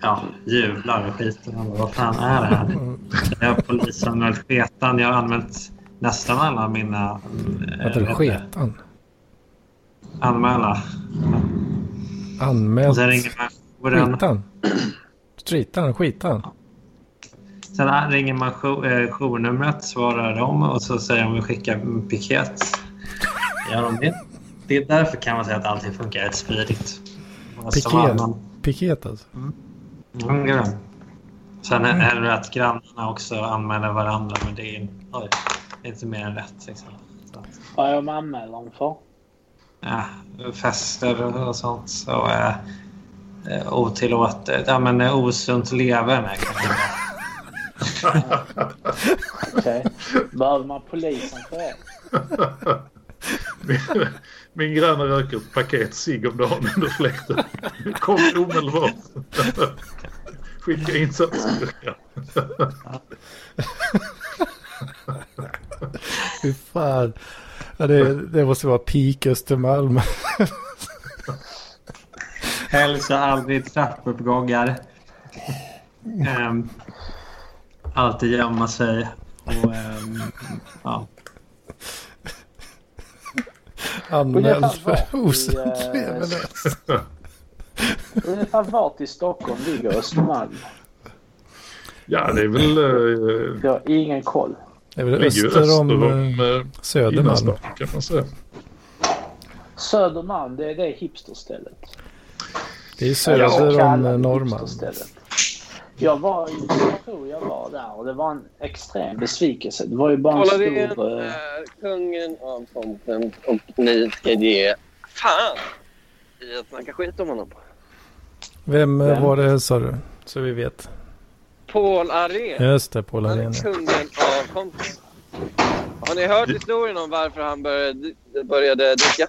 ja, jublar och skiter. Vad fan är det här? Jag har polisanmält sketan. Jag har använt nästan alla mina... Vad heter det? Sketan? Anmäla. Anmält? Och sen ringer man jouren. Skitan? Stritan? Skitan? Sen ringer man eh, journumret, svarar de och så säger de att vi skickar piket. Gör de det? Det är därför kan man säga att allting funkar rätt smidigt. Piket? Piket alltså? Mm. Mm. Sen är det att grannarna också anmäler varandra men det är, oj, inte mer än rätt. Liksom. Vad är de anmäler dem för? Ja, fester och sånt. Så, äh, otillåtet. Ja, men osunt leverne Okej. Behöver man polisen för det? min, min granne röker ett paket cigg om dagen under fläkten. Kom omedelbart. Skicka insatsstyrkan. Fy fan. Ja, det, det måste vara peak Östermalm. Hälsa aldrig trappuppgångar. Um, alltid gömma sig. Och, um, ja. Anmäld för osunt leverne. Ungefär vart i Stockholm ligger Östermalm? Ja, det är väl... Uh, jag har ingen koll. Det är väl öster, öster om, om uh, Södermalm. kan man säga. Södermalm, det är det hipsterstället. Det är söder om Norrmalm. Jag var, jag tror jag var där och det var en extrem besvikelse. Det var ju bara en Kolla, stor... det är eh, kungen av tomten och ni ska ge fan i att snacka skit om honom. Vem, eh, Vem? var det sa du? Så vi vet. Paul Arén. Just det, Paul Arén. ja. kungen av tomten. Har ni hört historien om varför han började, började dricka?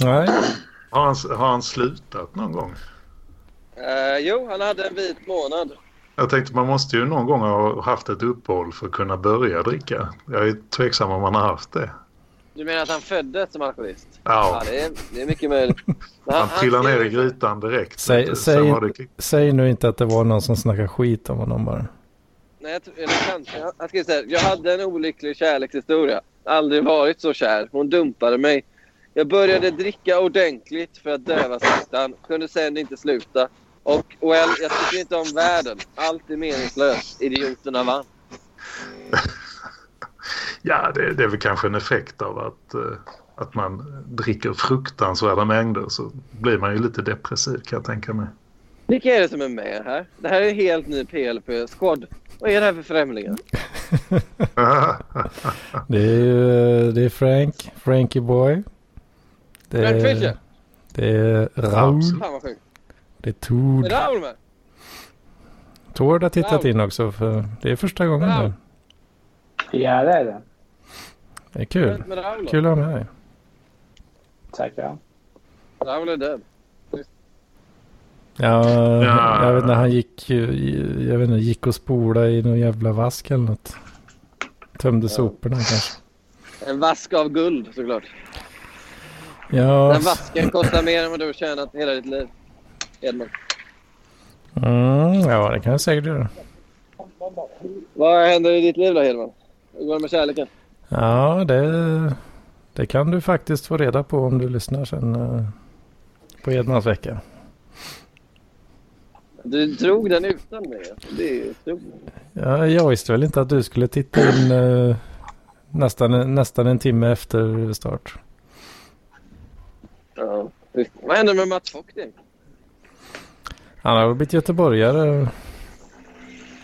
Nej, Har han, har han slutat någon gång? Eh, jo, han hade en vit månad. Jag tänkte man måste ju någon gång ha haft ett uppehåll för att kunna börja dricka. Jag är tveksam om man har haft det. Du menar att han föddes som alkoholist? Ja, det, är, det är mycket möjligt. Han trillade ner i grytan direkt. Säg- säg- säg nu inte att det var någon som snackade skit om honom bara. Nej, jag, Han skrev så här. Jag hade en olycklig kärlekshistoria. Aldrig varit så kär. Hon dumpade mig. Jag började dricka ordentligt för att döva smärtan. Kunde sen inte sluta. Och well, jag tycker inte om världen. Allt är meningslöst. Idioterna vann. Ja, det, det är väl kanske en effekt av att, eh, att man dricker fruktansvärda mängder så blir man ju lite depressiv kan jag tänka mig. Vilka är det som är med här? Det här är en helt ny PLP-squad. Vad är det här för främlingar? Det är ju det är Frank, Frankie Boy. Det Frank är, Fischer? det är Raul. Fan. Det är Tord. Är Raul med? Tord har tittat Raul. in också för det är första gången Raul. nu. Ja, det är det. Det är kul. Kul att ha med dig. Tackar. Raul är död. Ja, Ja. jag vet inte, han gick, ju- jag vet inte, gick och spola i någon jävla vask eller något. Tömde soporna kanske. En vask av guld såklart. Ja, Den vasken kostar mer än vad du har tjänat hela ditt liv. Edman. mm, ja det kan jag säkert göra. Vad händer i ditt liv då Hedman? Hur går det med kärleken? Ja, det, det kan du faktiskt få reda på om du lyssnar sen eh, på Edmans vecka. Du drog den utan mig. Det är. Ja, jag visste väl inte att du skulle titta in eh, nästan, nästan en timme efter start. Ja. Vad händer med Mats egentligen? Han har blivit göteborgare.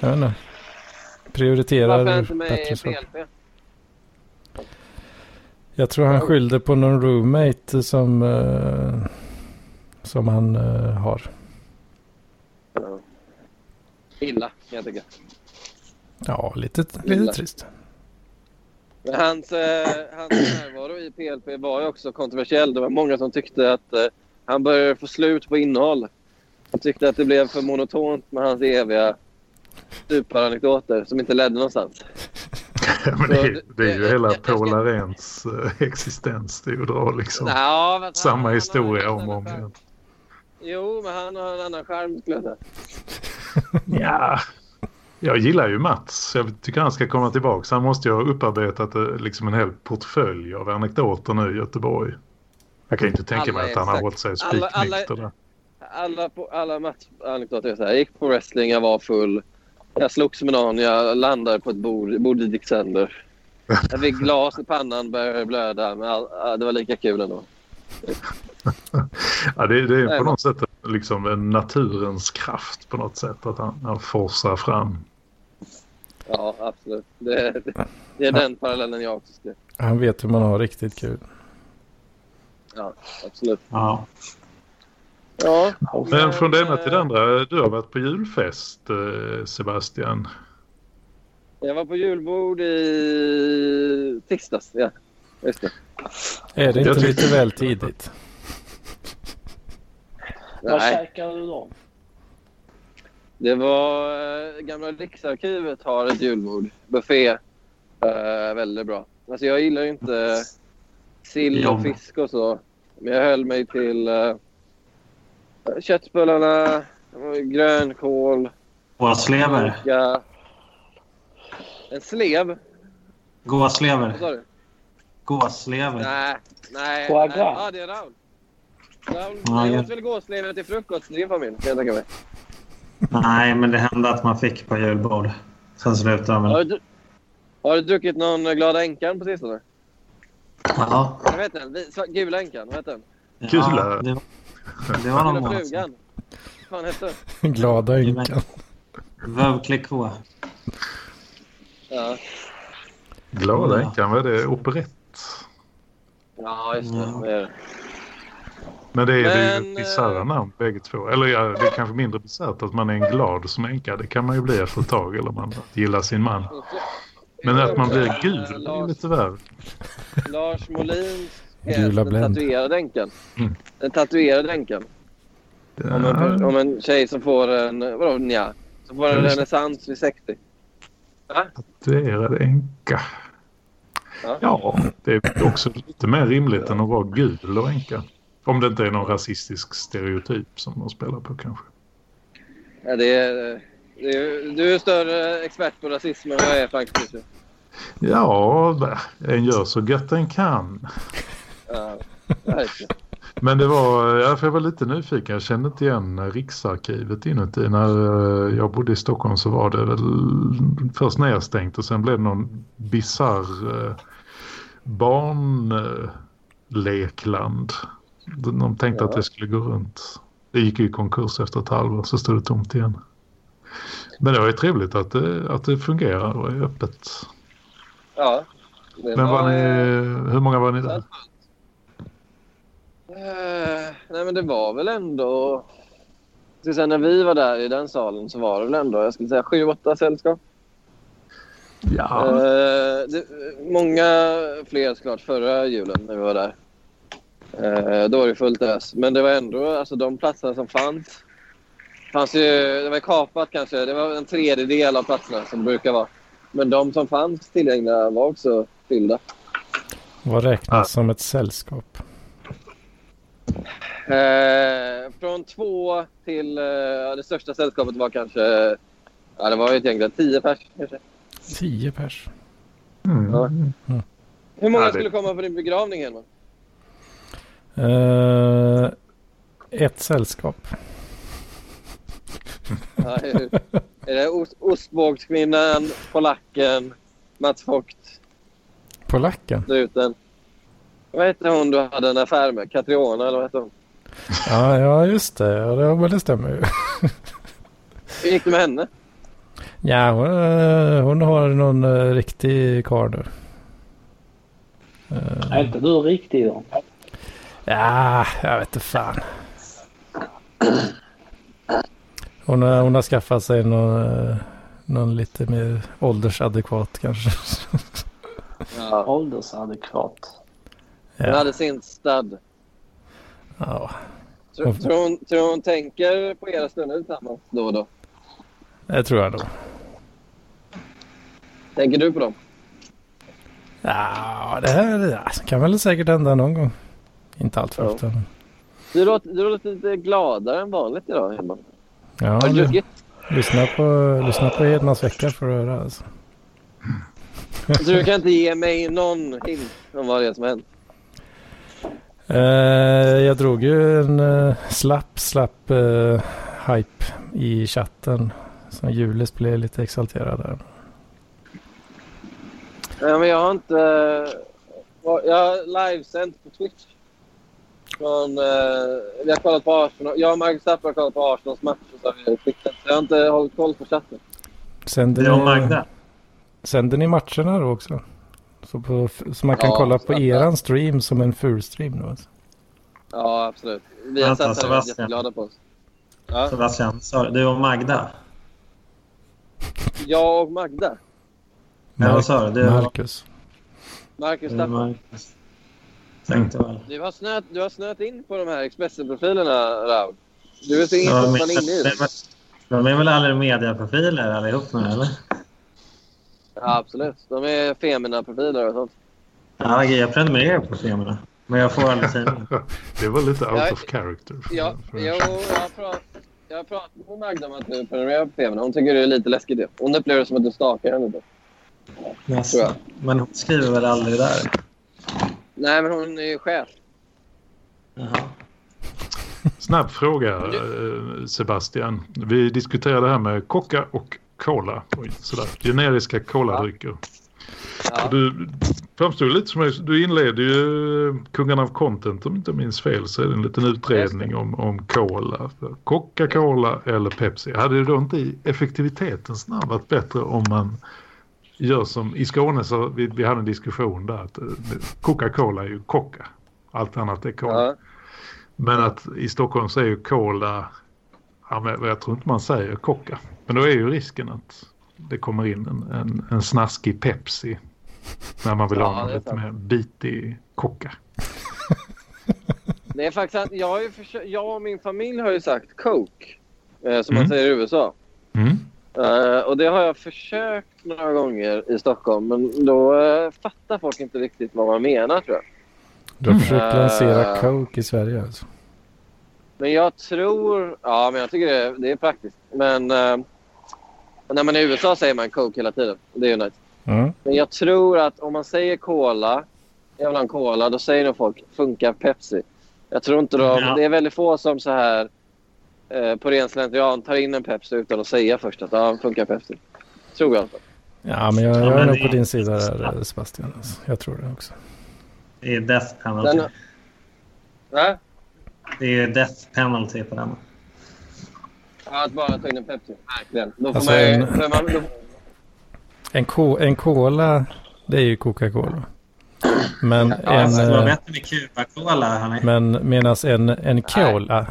Jag vet inte. Prioriterar Varför inte med bättre. PLP? Jag tror han skyllde på någon roommate som, eh, som han eh, har. Ja. Illa jag tycka. Ja, lite, lite trist. Men hans, eh, hans närvaro i PLP var ju också kontroversiell. Det var många som tyckte att eh, han började få slut på innehåll. De tyckte att det blev för monotont med hans eviga superanekdoter som inte ledde någonstans. Men det, är- det är ju hela Paul Aréns eh, existens. Det är ju att dra liksom Ja, han- samma han historia en om och om igen. Jo, men han har en annan charm skulle jag säga. Ja, jag gillar ju Mats. Jag tycker han ska komma tillbaka. Han måste ju ha upparbetat eh, liksom en hel portfölj av anekdoter nu i Göteborg. Jag kan inte tänka Alla mig att han har hållit sig alla- alla- spiknykter där. Alla, på, alla matchanekdoter är så här. Jag gick på wrestling, jag var full. Jag slogs med någon, jag landade på ett bord, bordet gick sönder. Jag fick glas i pannan, började blöda. Men all, det var lika kul ändå. Ja, det, det är på något sätt liksom en naturens kraft på något sätt. Att han, han forsar fram. Ja, absolut. Det, det, det är den parallellen jag också skrev. Han vet hur man har riktigt kul. Ja, absolut. Ja. Ja, Men från det ena till det eh, andra. Du har varit på julfest eh, Sebastian. jag var på julbord i tisdags. Ja, just det. Är det inte lite väl tidigt? Vad käkade du då? det var... eh, Gamla Riksarkivet har ett julbord. Buffé. Eh, väldigt bra. Alltså jag gillar ju inte sill och fisk och så. Men jag höll mig till uh, köttbullarna, grönkål, Gåslever. En slev? Vad Gåslever. sa du? Gåslever. Nej, nej. Foie nej. gras. Ja, det är Raul. Raul, Ja, åt väl gåslever till frukost i din familj, kan jag tänka mig. Nej, men det hände att man fick på julbord. Sen slutade de Har du, har du druckit någon Glada Änkan på sistone? Ja. Vad heter den? Gula änkan, vad heter den? Gula? Ja, det var någon Gula frugan. Vad fan hette? Glada ynkan. Veuve. Ja. Glada änkan, vad är det? Operett? Ja, just det. Ja. det, är det. Men det är, Men, det ju bisarra namn bägge två. Eller ja, det är kanske mindre bisarrt att man är en glad som änka. Det kan man ju bli efter ett tag. Eller man gillar sin man. Men att man blir gul det är lite värre. Lars Molins Gula den tatuerade änkan. Mm. Den tatuerade änkan. Ja. Om, en, om en tjej som får en, vadå nja, som får en renässans vid 60. Va? Tatuerad änka. Ja. ja, det är också lite mer rimligt än att vara gul och änka. Om det inte är någon rasistisk stereotyp som de spelar på kanske. Ja, det är, det är, du är större expert på rasism än vad jag är faktiskt. Ja, en gör så gött en kan. Ja, Men det var, ja, för jag var lite nyfiken. Jag kände inte igen Riksarkivet inuti. När eh, jag bodde i Stockholm så var det väl först nedstängt och sen blev det någon bizarr eh, barnlekland. De tänkte ja. att det skulle gå runt. Det gick ju i konkurs efter ett halvår så stod det tomt igen. Men det var ju trevligt att det, att det fungerar och är öppet. Ja. Men var, ni, hur många var ni där? Uh, nej men det var väl ändå... Säga, när vi var där i den salen så var det väl ändå, jag skulle säga sju, åtta sällskap. Ja. Uh, det, många fler såklart förra julen när vi var där. Uh, då var det fullt ös. Men det var ändå, alltså de platserna som fanns. fanns ju, det var kapat kanske, det var en tredjedel av platserna som brukar vara. Men de som fanns tillgängliga var också fyllda. Vad räknas som ett sällskap? Eh, från två till... Eh, det största sällskapet var kanske... Ja, det var ju egentligen tio pers kanske. Tio pers? Mm. Ja. Mm. Hur många skulle komma på din begravning, Helman? Eh, ett sällskap. Ja, är, det ostbågskvinnan, polacken, Mats Vogt? Polacken? Druten. Vad hette hon du hade en affär med? Katriona eller vad hette hon? Ja, ja just det. Ja, det, det stämmer ju. Hur gick det med henne? Ja, hon, eh, hon har någon uh, riktig karl nu. Uh, är inte du riktig då? Ja, jag vet inte fan. Hon har, hon har skaffat sig någon, någon lite mer åldersadekvat kanske. Ja. Åldersadekvat. Hon hade sin stud. Ja. Tror, tror, hon, tror hon tänker på era stunder tillsammans då och då? Det tror jag nog. Tänker du på dem? Ja, det här alltså, kan väl säkert hända någon gång. Inte allt för ja. ofta. Du låter, du låter lite gladare än vanligt idag, Hedman. Ja, Har du druckit? Lyssna på, lyssna på Hedmans vecka för att höra. Alltså. Så du kan inte ge mig någon hint om vad det är som hänt? Uh, jag drog ju en uh, slapp, slapp uh, hype i chatten. Så Julis blev lite exalterad där. Ja, men jag har inte... Jag har livesänt på Twitch. Från, vi har kollat på Arsenal. Jag och Marcus Tapper har kollat på Arsenals match. Så, vi skickat. så jag har inte hållit koll på chatten. Sänder ni. Sänder ni matcherna då också? Så, på, så man kan ja, kolla på eran stream som en full stream nu alltså. Ja, absolut. Vi har sett det och jätteglada på oss. Ja. Sebastian, du och Magda? Jag och Magda? Ja, vad sa du? Marcus. Marcus Marcus. Tänkte väl. Du har, snöat, du har snöat in på de här Expressen-profilerna, Raul. Du är så ja, inne i det. De är väl aldrig mediaprofiler allihop nu, eller? Ja, absolut. De är Femina-profiler och sånt. Ja, jag prenumererar på Femina. Men jag får aldrig säga Det var lite out jag, of character. Ja, jo, jag har pratat jag har pratat med Magda om att du prenumererar på Femina. Hon tycker det är lite läskigt. Det. Hon upplever det som att du stakar henne. Lite. Yes. Men hon skriver väl aldrig där? Nej, men hon är ju chef. Jaha. Snabb fråga, eh, Sebastian. Vi diskuterade det här med Coca och Cola. Oj, sådär. Generiska coladrycker. Ja. Du framstod lite som du inledde ju Kungarna av Content om jag inte minns fel så är det en liten utredning om, om cola. Coca-Cola eller Pepsi. Hade det då inte i effektivitetens namn varit bättre om man gör som i Skåne så vi, vi hade en diskussion där att eh, Coca-Cola är ju Coca. Allt annat är Cola. Ja. Men att i Stockholm så är ju Cola, ja, men jag tror inte man säger Coca. Men då är ju risken att det kommer in en, en, en snaskig Pepsi när man vill ja, ha lite mer bitig Coca. Det är faktiskt att jag, har ju försökt, jag och min familj har ju sagt Coke. Eh, som mm. man säger i USA. Mm. Uh, och det har jag försökt några gånger i Stockholm. Men då uh, fattar folk inte riktigt vad man menar tror jag. Du har försökt lansera uh, Coke i Sverige alltså? Men jag tror... Ja, men jag tycker det, det är praktiskt. Men uh, när man är i USA säger man Coke hela tiden. Det är ju nice. Mm. Men jag tror att om man säger Cola, jag vill ha en Cola, då säger nog folk funkar Pepsi. Jag tror inte de... Ja. Det är väldigt få som så här eh, på ren slentrian tar in en Pepsi utan att säga först att ja, funkar Pepsi. Tror jag i alla fall. Ja, men jag, jag är nog på din sida där Sebastian. Alltså. Jag tror det också. Det är death penalty. Den... Det är death penalty på den. Ja, att bara ta in en Pepsi. Verkligen. Då får alltså man, en, man, då... en, ko, en cola, det är ju Coca-Cola. Men ja, en... Alltså, det var bättre med Cuba-cola, Men medan en, en cola,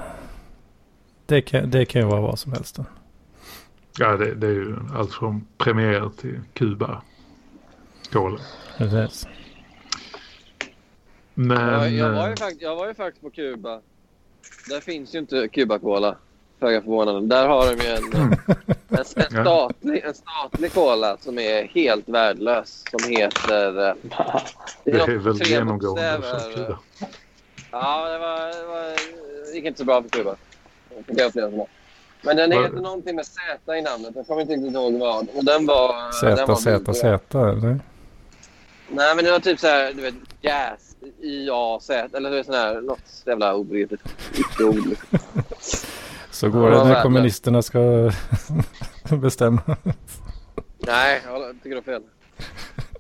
det kan, det kan ju vara vad som helst. Då. Ja, det, det är ju allt från Premier till Kuba. Cola. Precis. Men... Jag, var ju faktiskt, jag var ju faktiskt på Kuba. Där finns ju inte Cuba-cola. Föga förvånande. Där har de ju en, en, en, statlig, en statlig cola som är helt värdelös. Som heter... Det är, det är väl genomgående för Kuba. Ja, det, var, det, var, det gick inte så bra för Kuba. Men den heter någonting med Z i namnet. Jag kommer inte riktigt ihåg vad. Och den var... Z, Z, Z, eller? Nej, men det var typ så här, du vet, jazz, I-A-Z, eller sån här, något jävla obegripligt ord. Så går det när kommunisterna ska bestämma. Nej, jag tycker du har fel.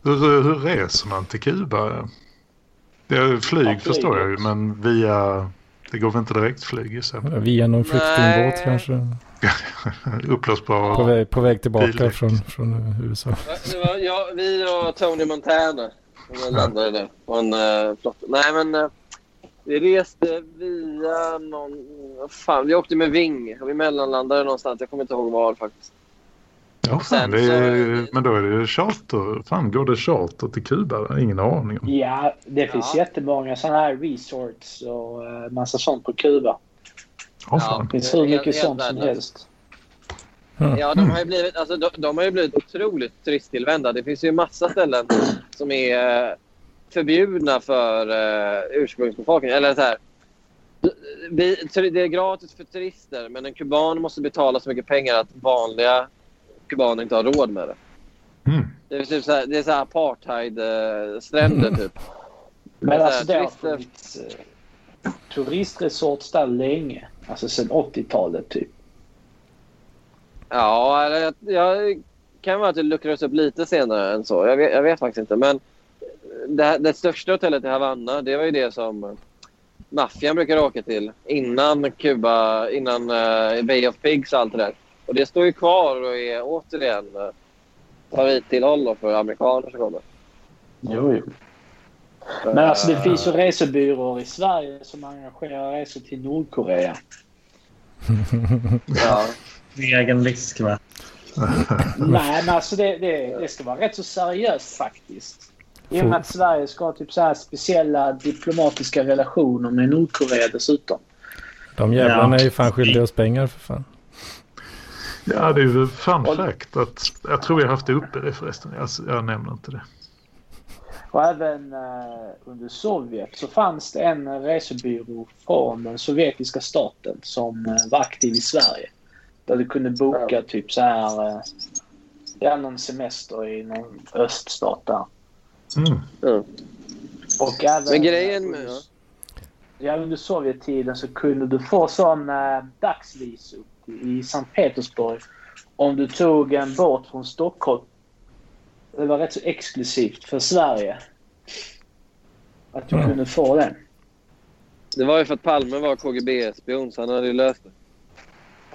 Hur, hur reser man till Kuba? Det är flyg, ja, förstår jag ju, men via... Det går väl inte direkt flyg gissar Via någon flyktingbåt kanske? Uppblåsbar på väg, på väg tillbaka från, från USA. Det var jag, vi och Tony Montana som landade där på en uh, flotte. Nej men uh, vi reste via någon... Fan, vi åkte med Ving. Vi mellanlandade någonstans. Jag kommer inte ihåg var faktiskt. Ja, fan, det är, men då är det charter. Fan, går det charter till Kuba? Ingen aning om. Ja, det finns ja. jättemånga sådana här resorts och uh, massa sånt på Kuba. Ja, fan. Det finns hur mycket sånt som helst. Ja, de har ju blivit, alltså, de, de, har ju blivit otroligt turisttillvända. Det finns ju massa ställen som är uh, förbjudna för uh, ursprungsbefolkningen. Eller så här, det är gratis för turister, men en kuban måste betala så mycket pengar att vanliga kubaner inte har råd med det. Mm. Det är, typ så här, det är så apartheid-stränder mm. typ. Men alltså det har funnits uh, turistresorts där länge. Alltså sedan 80-talet typ. Ja, jag, jag kan vara att det luckras upp lite senare än så. Jag vet, jag vet faktiskt inte. Men det, det, största hotellet i Havanna, det var ju det som maffian brukar åka till innan Kuba, innan uh, Bay of Pigs och allt det där. Och det står ju kvar och är återigen uh, favorittillhåll för amerikaner som kommer. Jo, jo. Men alltså det finns ju resebyråer i Sverige som arrangerar resor till Nordkorea. ja. Egen risk va? Nej men alltså det, det, det ska vara rätt så seriöst faktiskt. I och med att Sverige ska ha typ så här speciella diplomatiska relationer med Nordkorea dessutom. De jävlarna är ju fan skyldiga oss pengar för fan. Ja, det är ju fun fact att jag tror jag haft det uppe det förresten. Jag, jag nämner inte det. Och även uh, under Sovjet så fanns det en resebyrå från den sovjetiska staten som uh, var aktiv i Sverige. Där du kunde boka typ så här, uh, ja, någon semester i någon öststat där. Mm. Mm. Och även Men grejen med... Ja, under Sovjettiden så kunde du få sån äh, dagsvisum i Sankt Petersburg om du tog en båt från Stockholm det var rätt så exklusivt för Sverige. Att du mm. kunde få den. Det var ju för att Palme var KGB-spion så han hade ju löst det.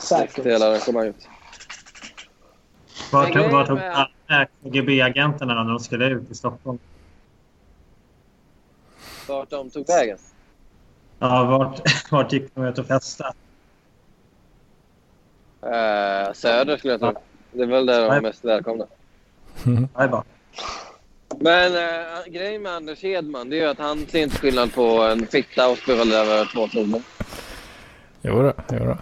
Säkert. Hela arrangemanget. Tog, var tog KGB-agenterna när de skulle ut i Stockholm? Vart de tog vägen? Ja, vart, vart gick de ut och festade? Uh, söder skulle jag tro. Det är väl där de är mest välkomna. Mm. Men uh, grejen med Anders Hedman det är att han ser inte skillnad på en fitta och spirral över två zoner. Jodå, jodå.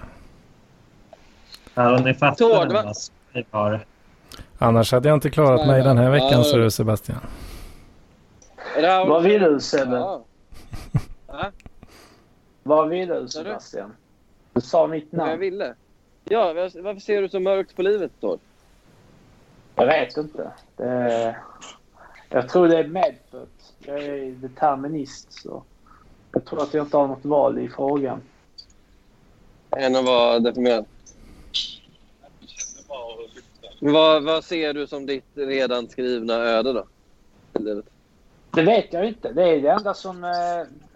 Ja, ni fattar var... Annars hade jag inte klarat mig den här veckan, ja. du Sebastian. Vad vill du Sebbe? Ja. Vad vill du Sebastian? Du sa mitt namn. Vad jag ville? Ja, varför ser du så mörkt på livet då? Jag vet inte. Det, jag tror det är medfött. Jag är determinist så jag tror att jag inte har något val i frågan. Än att vara deprimerad? Vad, vad ser du som ditt redan skrivna öde då? Det vet jag inte. Det är det enda som... Eh,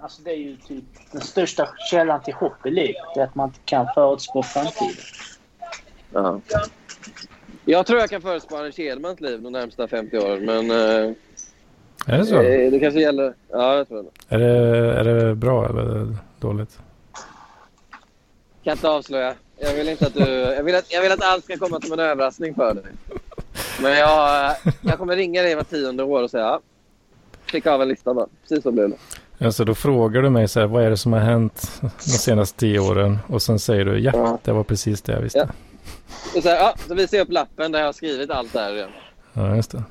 alltså det är ju typ den största källan till hopp i livet. Det är att man inte kan förutspå framtiden. Ja. Jag tror jag kan förutspå Anders Hedmans liv de närmsta 50 åren, men... Eh, är det så? Eh, det kanske gäller... Ja, jag tror det. Är det, är det bra eller dåligt? Kan inte avslöja. Jag vill inte att du... Jag vill att, jag vill att allt ska komma som en överraskning för dig. Men jag, jag kommer ringa dig var tionde år och säga Klicka av en lista bara. Precis så blev det. Alltså då frågar du mig så här, vad är det som har hänt de senaste tio åren? Och sen säger du, ja, ja. det var precis det jag visste. Ja. Och så, här, ja, så visar jag upp lappen där jag har skrivit allt det här redan. Ja, just det.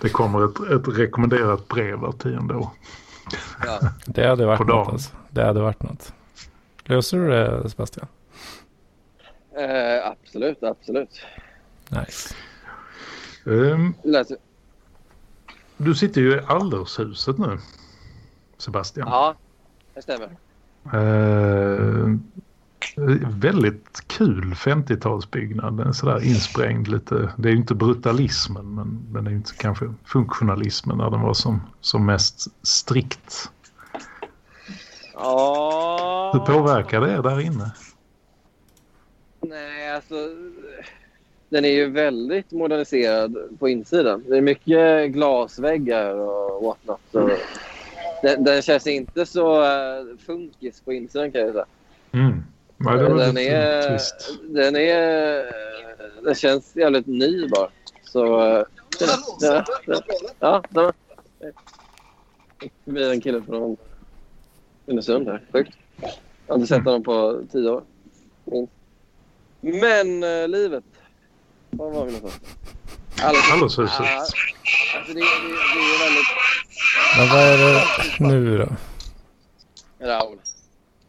Det kommer ett, ett rekommenderat brev var tionde år. Ja. Det hade varit något alltså. Det hade varit något. Löser du det Sebastian? Eh, absolut, absolut. Nice. Um, du sitter ju i Allershuset nu, Sebastian. Ja, det stämmer. Uh, väldigt kul 50-talsbyggnad. Sådär insprängd lite. Det är ju inte brutalismen men, men det är inte kanske funktionalismen när den var som, som mest strikt. Ja. Hur påverkar det er där inne? Nej, alltså den är ju väldigt moderniserad på insidan. Det är mycket glasväggar och whatnot. Så den, den känns inte så uh, funkis på insidan kan jag säga. Mm. Ja, det den, är, trist. den är... Den känns jävligt ny bara. Så... Uh, ja, ja, ja, ja. Det blir en kille från Unnesund här. Sjukt. Jag har inte sett honom på tio år. Men uh, livet. Var var vi någonstans? Alldershuset. Alltså det, det, det är väldigt... Men vad är det nu då? Raul.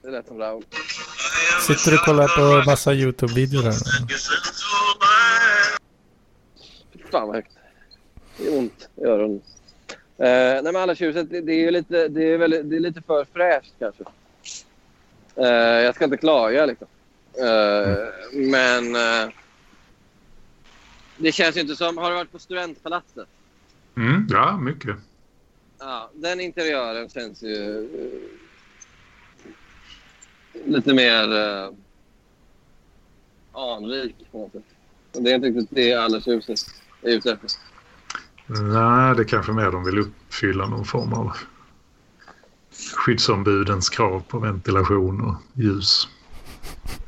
Det lät som Raul. Sitter du och kollar på massa YouTube-videor här nu? Fan vad högt. Det är ont i öronen. Uh, nej men Allarshuset, det, det, är lite, det, är väldigt, det är lite för fräscht kanske. Uh, jag ska inte klaga liksom. Mm. Men det känns ju inte som... Har du varit på Studentpalatset? Mm, ja, mycket. Ja, den interiören känns ju lite mer uh, anrik på något sätt. Det är inte riktigt det Allershuset är ute efter. Nej, det kanske mer de vill uppfylla någon form av skyddsombudens krav på ventilation och ljus.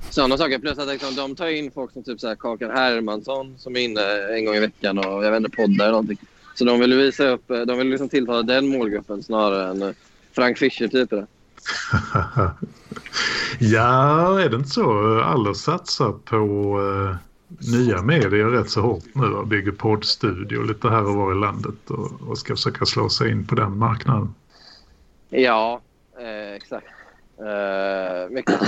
Sådana saker. Plus att liksom, de tar in folk som typ så här Kakan Hermansson som är inne en gång i veckan och jag vet inte, poddar eller någonting. Så de vill visa upp, de vill liksom tilltala den målgruppen snarare än eh, Frank Fischer-typerna. ja, är det inte så? Alla satsar på uh, nya medier rätt så hårt nu och bygger poddstudio lite här och var i landet och, och ska försöka slå sig in på den marknaden. Ja, eh, exakt. Eh, mycket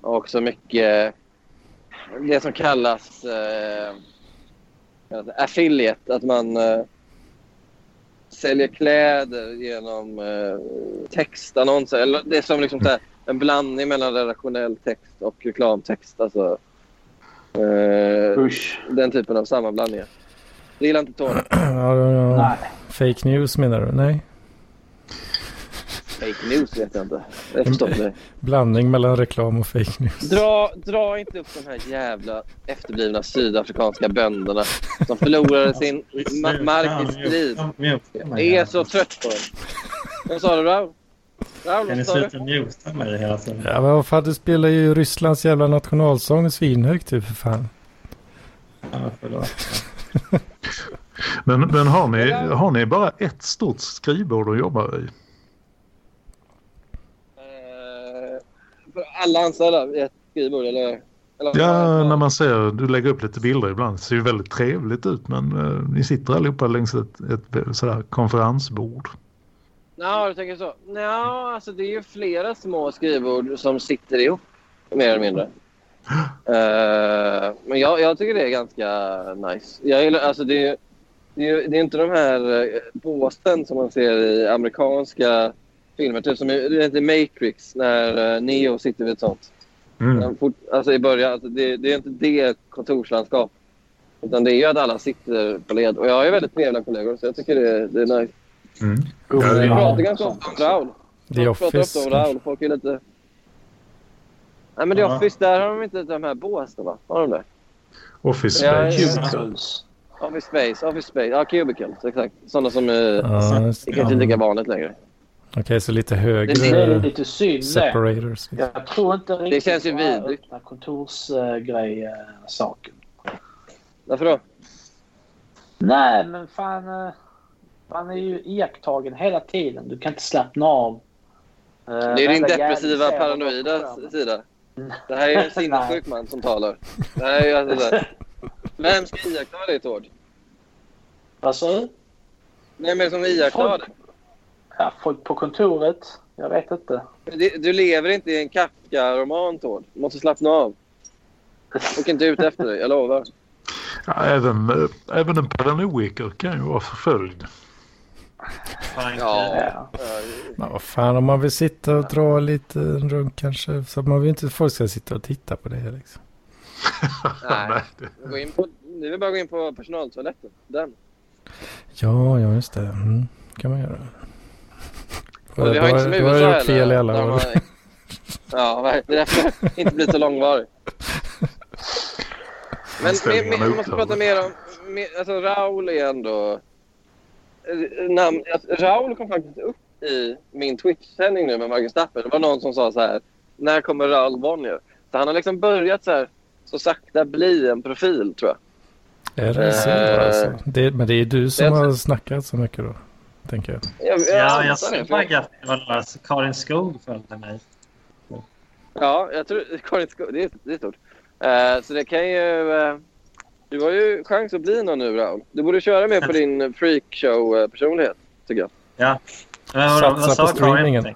också mycket det som kallas eh, affiliate. Att man eh, säljer kläder genom eh, textannonser. Eller det är som liksom här, en blandning mellan redaktionell text och reklamtext. Alltså, Uh, Usch. Den typen av sammanblandningar. Det gillar inte Tony. ja, ja. Nej. Fake news menar du? Nej. Fake news vet jag inte. Jag förstår inte. Blandning mellan reklam och fake news. Dra, dra inte upp de här jävla efterblivna sydafrikanska bönderna som förlorade sin ma mark i strid. Jag är så trött på dem. Vad sa du Raul? Raul, vad sa du? muta mig hela tiden. Ja, men vad fan, du spelar ju Rysslands jävla nationalsång svinhögt typ för fan. Ja, förlåt. men, men har, ni, har ni bara ett stort skrivbord att jobba i? för alla anställda i ett skrivbord? Eller, eller ja, när man ser, du lägger upp lite bilder ibland. Det ser ju väldigt trevligt ut men uh, ni sitter allihopa längs ett, ett sådär konferensbord. Ja, du tänker så. Ja, alltså det är ju flera små skrivbord som sitter ihop mer eller mindre. uh, men jag, jag, tycker det är ganska nice. Jag gillar, alltså det, det, är, det är inte de här eh, båsen som man ser i amerikanska filmer. Typ som i Matrix när uh, Neo sitter vid ett sånt. Mm. Alltså i början, alltså det, det, är inte det kontorslandskap. Utan det är ju att alla sitter på led. Och jag har ju väldigt trevliga kollegor så jag tycker det, det är nice. Mm. Vi pratar ganska ofta om Raul. The Office. pratar ofta om Raul. Folk är lite... Nej men The ja. Office, där har de inte de här båsen va? Har de det? Office Space. Ja, Office Space, Office Space. Ja, Cubicles, exakt. Sådana som är ja, kanske inte lika vanligt längre. Okej, okay, så lite högre det är lite synd separators. Jag tror inte riktigt det känns ju vidrigt. öppna kontorsgrej-saken. Varför då? Nej, men fan. Man är ju iakttagen hela tiden. Du kan inte slappna av. Det är din depressiva, paranoida sida. Det här är en sinnessjuk man som talar. Det här är alltså Vem ska iaktta dig, Tord? Vad sa du? Vem är det som iakttar dig? Ja, folk på kontoret. Jag vet inte. Du lever inte i en Kafka-roman, Tord. Du måste slappna av. Åk inte ut efter dig, jag lovar. Ja, även, äh, även en paranoiker kan ju vara förföljd. Ja. ja. Men vad fan om man vill sitta och dra lite runt kanske. Så man vill inte att folk ska sitta och titta på det liksom. Nej. Gå in på, det är bara att gå in på personaltoaletten. Den. Ja, ja just det. Mm, kan man göra. Och vi har inte som USA heller. Du har gjort fel i alla år. Ja, det är därför det inte blir så långvarig. Men med, måste prata mer om... Alltså Raul är ändå... Namn, alltså, Raul kom faktiskt upp i min Twitch-sändning nu med Marcus Stapper. Det var någon som sa så här. När kommer Raul Bonnier? Så han har liksom börjat så här så sakta bli en profil tror jag. Är det så? Uh, alltså? det, men det är du som har snackat så mycket då? tänker jag. jag, jag ja, jag såg faktiskt att det var Karin Skog följde mig. Ja, jag tror Karin Skog, det är, det är stort. Uh, så det kan ju... Uh, du har ju chans att bli någon nu, Raul. Du borde köra mer på din freakshow-personlighet, tycker jag. Ja. Men vad, vad, sa streamingen.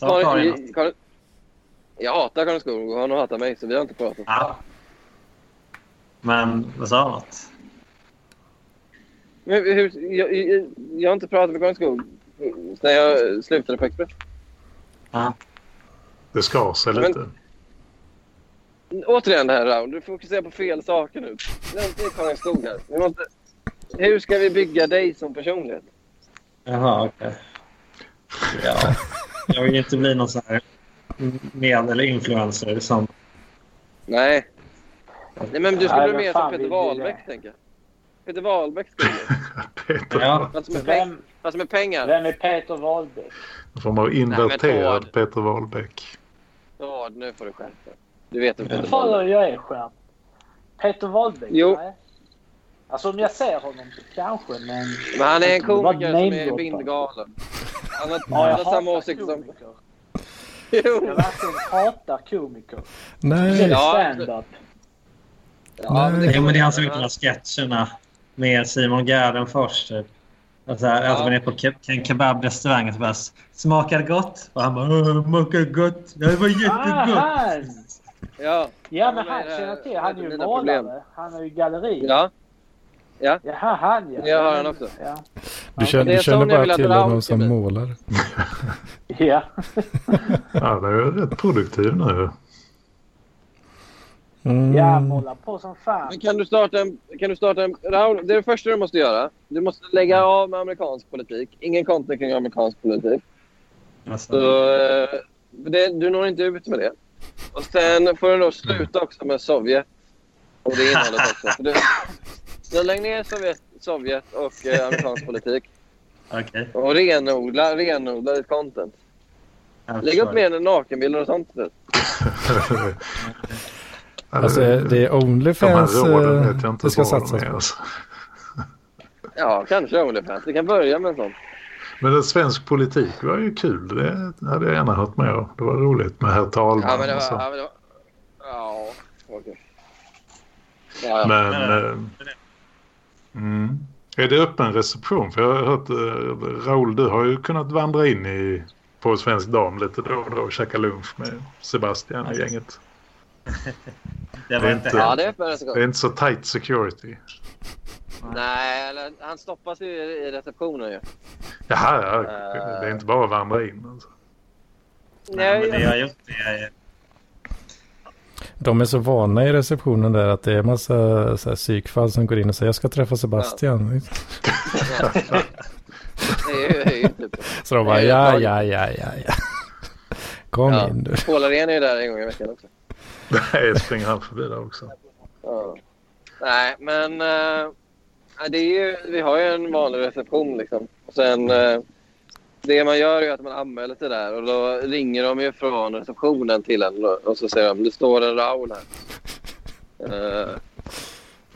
Karin, Karin, Karin, jag hatar Karin Skog och han hatar mig, så vi har inte pratat. Ja. Men vad sa han? Men hur, jag, jag, jag har inte pratat med Karin Skog sen jag slutade på Express. Ja. Det skar sig lite. Men, återigen det här Raul, du fokuserar på fel saker nu. Är Karin Skog här. Vi måste, hur ska vi bygga dig som personlighet? Jaha, okej. Okay. Ja, jag vill inte bli någon sån här med eller influencer som... Nej. Nej, men du skulle bli mer som Peter Wahlbeck, tänker jag. Peter Wahlbeck skulle Peter ja. Alltså med, vem, alltså med pengar. Vem är Peter Wahlbeck? En form av inverterad Nej, Peter Wahlbeck. Ja, nu får du skärpa Du vet vem Peter Wahlbeck jag är skärp. Peter Wahlbeck? Jo. Nej. Alltså om jag ser honom kanske, men... Men han är en komiker som är bindgalen. Han har, ja, har samma åsikt som... Jo. Jag verkligen hatar komiker. Nej. Stand-up. Ja, men det, ja, men det är han som gjort de här sketcherna med Simon Gärdenfors. Typ. Alltså, ja. alltså man är på en kebabrestaurang och så bara smakar gott? Och han bara smakar gott. Det var jättegott. Ah, ja. ja, men han känner till. Han är ju målare. Han har ju galleri. Ja. Ja. Jaha, han ja. Jag har han också. Ja. Du känner, du känner bara till honom som målare. ja. ja, det är rätt produktiv nu. Mm. Ja, måla på som fan. Men kan du starta en... Kan du starta en Raul, det är det första du måste göra. Du måste lägga av med amerikansk politik. Ingen content kring amerikansk politik. Alltså. Så, eh, det, du når inte ut med det. Och sen får du då sluta också med Sovjet. Och det innehållet också. För du, du lägger ner Sovjet, Sovjet och eh, amerikansk politik. Okay. Och renodla, renodla ditt content. Lägg upp mer nakenbilder och sånt. alltså det är Onlyfans de eh, det ska satsas på. Alltså. Ja, kanske Onlyfans. Det kan börja med sånt. Men en svensk politik var ju kul. Det hade jag gärna hört mer av. Det var roligt med herr talman ja, men det var, ja, men det var, ja, okej. Ja, ja. Men... men äh, mm. Är det öppen reception? För jag har hört, äh, Raoul, du har ju kunnat vandra in i, på Svensk Dam lite då och då och käka lunch med Sebastian och gänget. det, var det, är inte, ja, det, är det är inte så tight security. Nej, han stoppas ju i receptionen ju. Jaha, ja. det är inte bara att vandra in. Alltså. Nej, men det har gjort det. De är så vana i receptionen där att det är massa så här, psykfall som går in och säger jag ska träffa Sebastian. Ja. så de bara ja, ja, ja, ja, ja. Kom ja. in du. Paul Arén är ju där en gång i veckan också. Nej, springer han förbi där också. Ja. Nej, men uh, det är ju, vi har ju en vanlig reception liksom. Och sen uh, det man gör är att man anmäler sig där och då ringer de ju från receptionen till en och så säger de det står en Raul här. Uh,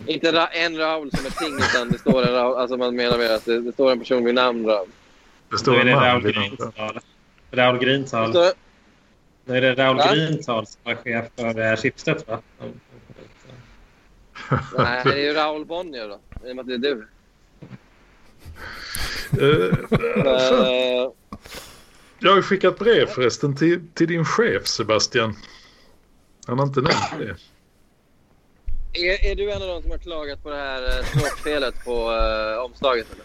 inte ra en Raul som är ting utan det står en Raul, alltså man menar med att det, det står en person vid namn Raul. Det står en man Raul Grintal. Raul Grintal. Nu är det Raul ja? Grintal som är chef för Schibsted va? Nej, det är ju Raul Bonnier då. I och med att det är du. Uh, jag har skickat brev förresten till, till din chef Sebastian. Han har inte nämnt det. Är, är du en av de som har klagat på det här språkfelet på uh, omslaget? Eller?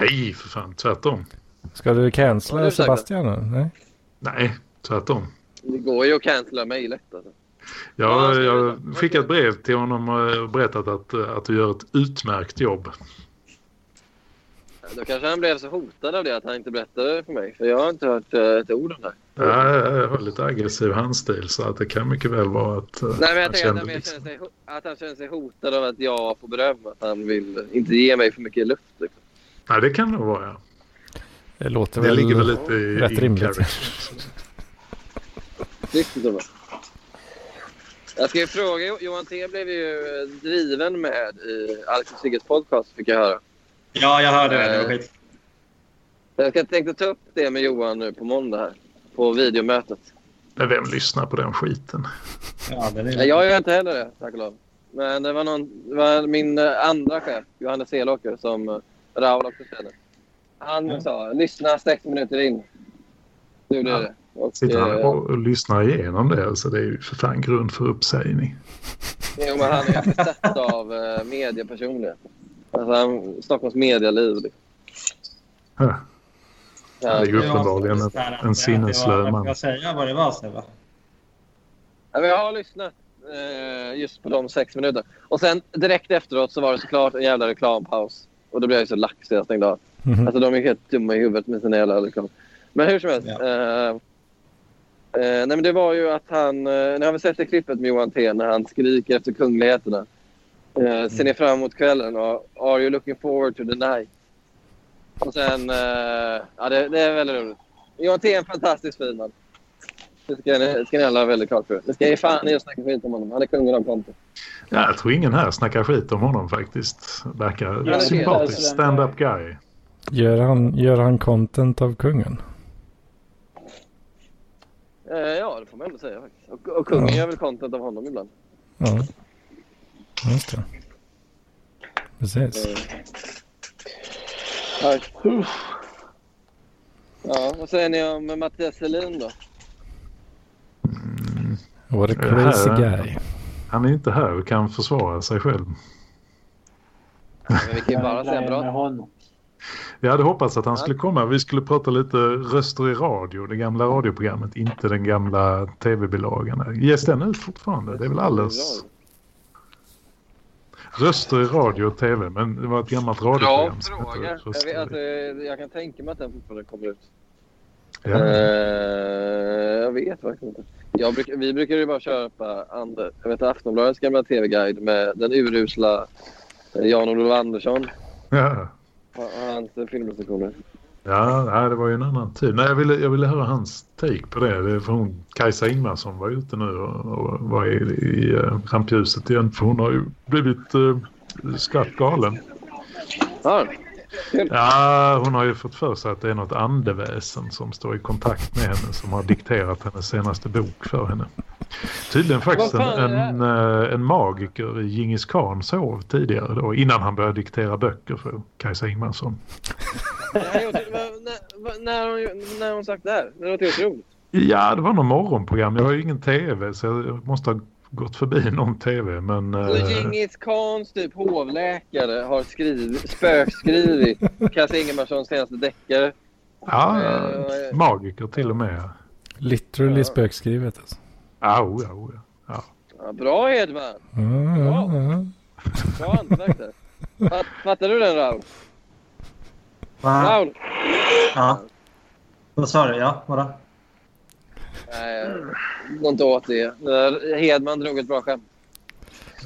Nej, för fan. Tvärtom. Ska du cancella Sebastian? Eller? Nej. Nej, tvärtom. Det går ju att cancella mejlet. Alltså. Ja, jag har skickat brev till honom och berättat att, att du gör ett utmärkt jobb. Då kanske han blev så hotad av det att han inte berättade för mig. För jag har inte hört uh, ett ord om det. Ja, jag har lite aggressiv handstil så att det kan mycket väl vara att... Nej, men jag tänker att, han liksom. sig, att han känner sig hotad av att jag får beröm. Att han vill inte ge mig för mycket luft. Liksom. Nej, det kan nog vara ja. Det låter det väl, ligger väl lite i, rätt rimligt. Riktigt så Jag ska ju fråga, Johan T blev ju driven med i Alex och Sigges podcast fick jag höra. Ja, jag hörde det. Det var skit. Jag ska tänkte ta upp det med Johan nu på måndag här. På videomötet. Men vem lyssnar på den skiten? Ja, den är... Jag gör inte heller det, tack och lov. Men det var, någon, det var min eh, andra chef, Johannes Selåker, som eh, Raul också känner. Han ja. sa lyssna sex minuter in. Nu blir ja. det. Och, Sitter han och, och lyssnar igenom det? Alltså det är ju för fan grund för uppsägning. Jo, men han är ju besatt av uh, mediepersonlighet. Alltså, Stockholms medialiv. Liksom. Ja. Ja, det är ju uppenbarligen en, en sinneslö man. Jag säga vad det var, Sebbe? Ja, jag har lyssnat eh, just på de sex minuterna. Och sen direkt efteråt så var det såklart en jävla reklampaus. Och då blev jag så lax så jag stängde av. Mm -hmm. Alltså de är helt dumma i huvudet med sina jävla reklam. Men hur som helst. Ja. Eh, eh, nej men det var ju att han... Eh, ni har väl sett det klippet med Johan T när han skriker efter kungligheterna. Uh, ser ni fram emot kvällen och are you looking forward to the night? Och sen, uh, ja det, det, är väldigt roligt. Johan T är en fantastisk fin man. Det ska ni, ska ni alla ha väldigt klart för Det ska ge fan i att snacka skit om honom. Han är kungen av content. Ja, jag tror ingen här snackar skit om honom faktiskt. Verkar ja, sympatisk. Stand-up guy. Gör han, gör han content av kungen? Uh, ja, det får man ändå säga faktiskt. Och, och kungen ja. gör väl content av honom ibland. Ja. Just det. Precis. Ja, vad säger ni om Mattias Selin då? Mm. What a crazy guy. Han är inte här och kan försvara sig själv. Men vi kan ju bara säga bra. Jag hade hoppats att han skulle komma. Vi skulle prata lite röster i radio, det gamla radioprogrammet, inte den gamla tv-bilagan. Ges den ut fortfarande? Det är väl alldeles Röster i radio och tv, men det var ett gammalt radioprogram. Bra fråga. Jag, vet, alltså, jag kan tänka mig att den fortfarande kommer ut. Ja. Uh, jag vet verkligen inte. Jag bruk, vi brukar ju bara köpa and, jag vet, Aftonbladets gamla tv-guide med den urusla Jan-Olof Andersson. Ja. Hans filmrecensioner. Ja, det var ju en annan tid. Nej, jag ville, jag ville höra hans take på det. det för hon, Kajsa Ingmarsson var ute nu och, och var i, i uh, rampljuset igen. För hon har ju blivit uh, skratt galen. Ja. Ja, hon har ju fått för sig att det är något andeväsen som står i kontakt med henne som har dikterat hennes senaste bok för henne. Tydligen faktiskt en, en, eh, en, magiker i Djingis Khan sov tidigare då innan han började diktera böcker för Kajsa Ingmarsson. när, när, hon, när hon sagt det här? Det låter otroligt. Ja, det var någon morgonprogram. Jag har ju ingen tv så jag måste ha gått förbi någon tv. Men, uh... Djingis Khans typ hovläkare har skrivit, spökskrivit Kajsa Ingemarssons senaste deckare. Ja, uh, magiker till och med. Literally ja. spökskrivet alltså. Ja, oh, ja, oh, ja. ja. Bra Edman! Mm, bra! Mm, bra hantverk där. Fattar du den Raul? Raul? Ja. Vad sa du? Ja, vadå? Nej, gå inte åt det. Hedman drog ett bra skämt.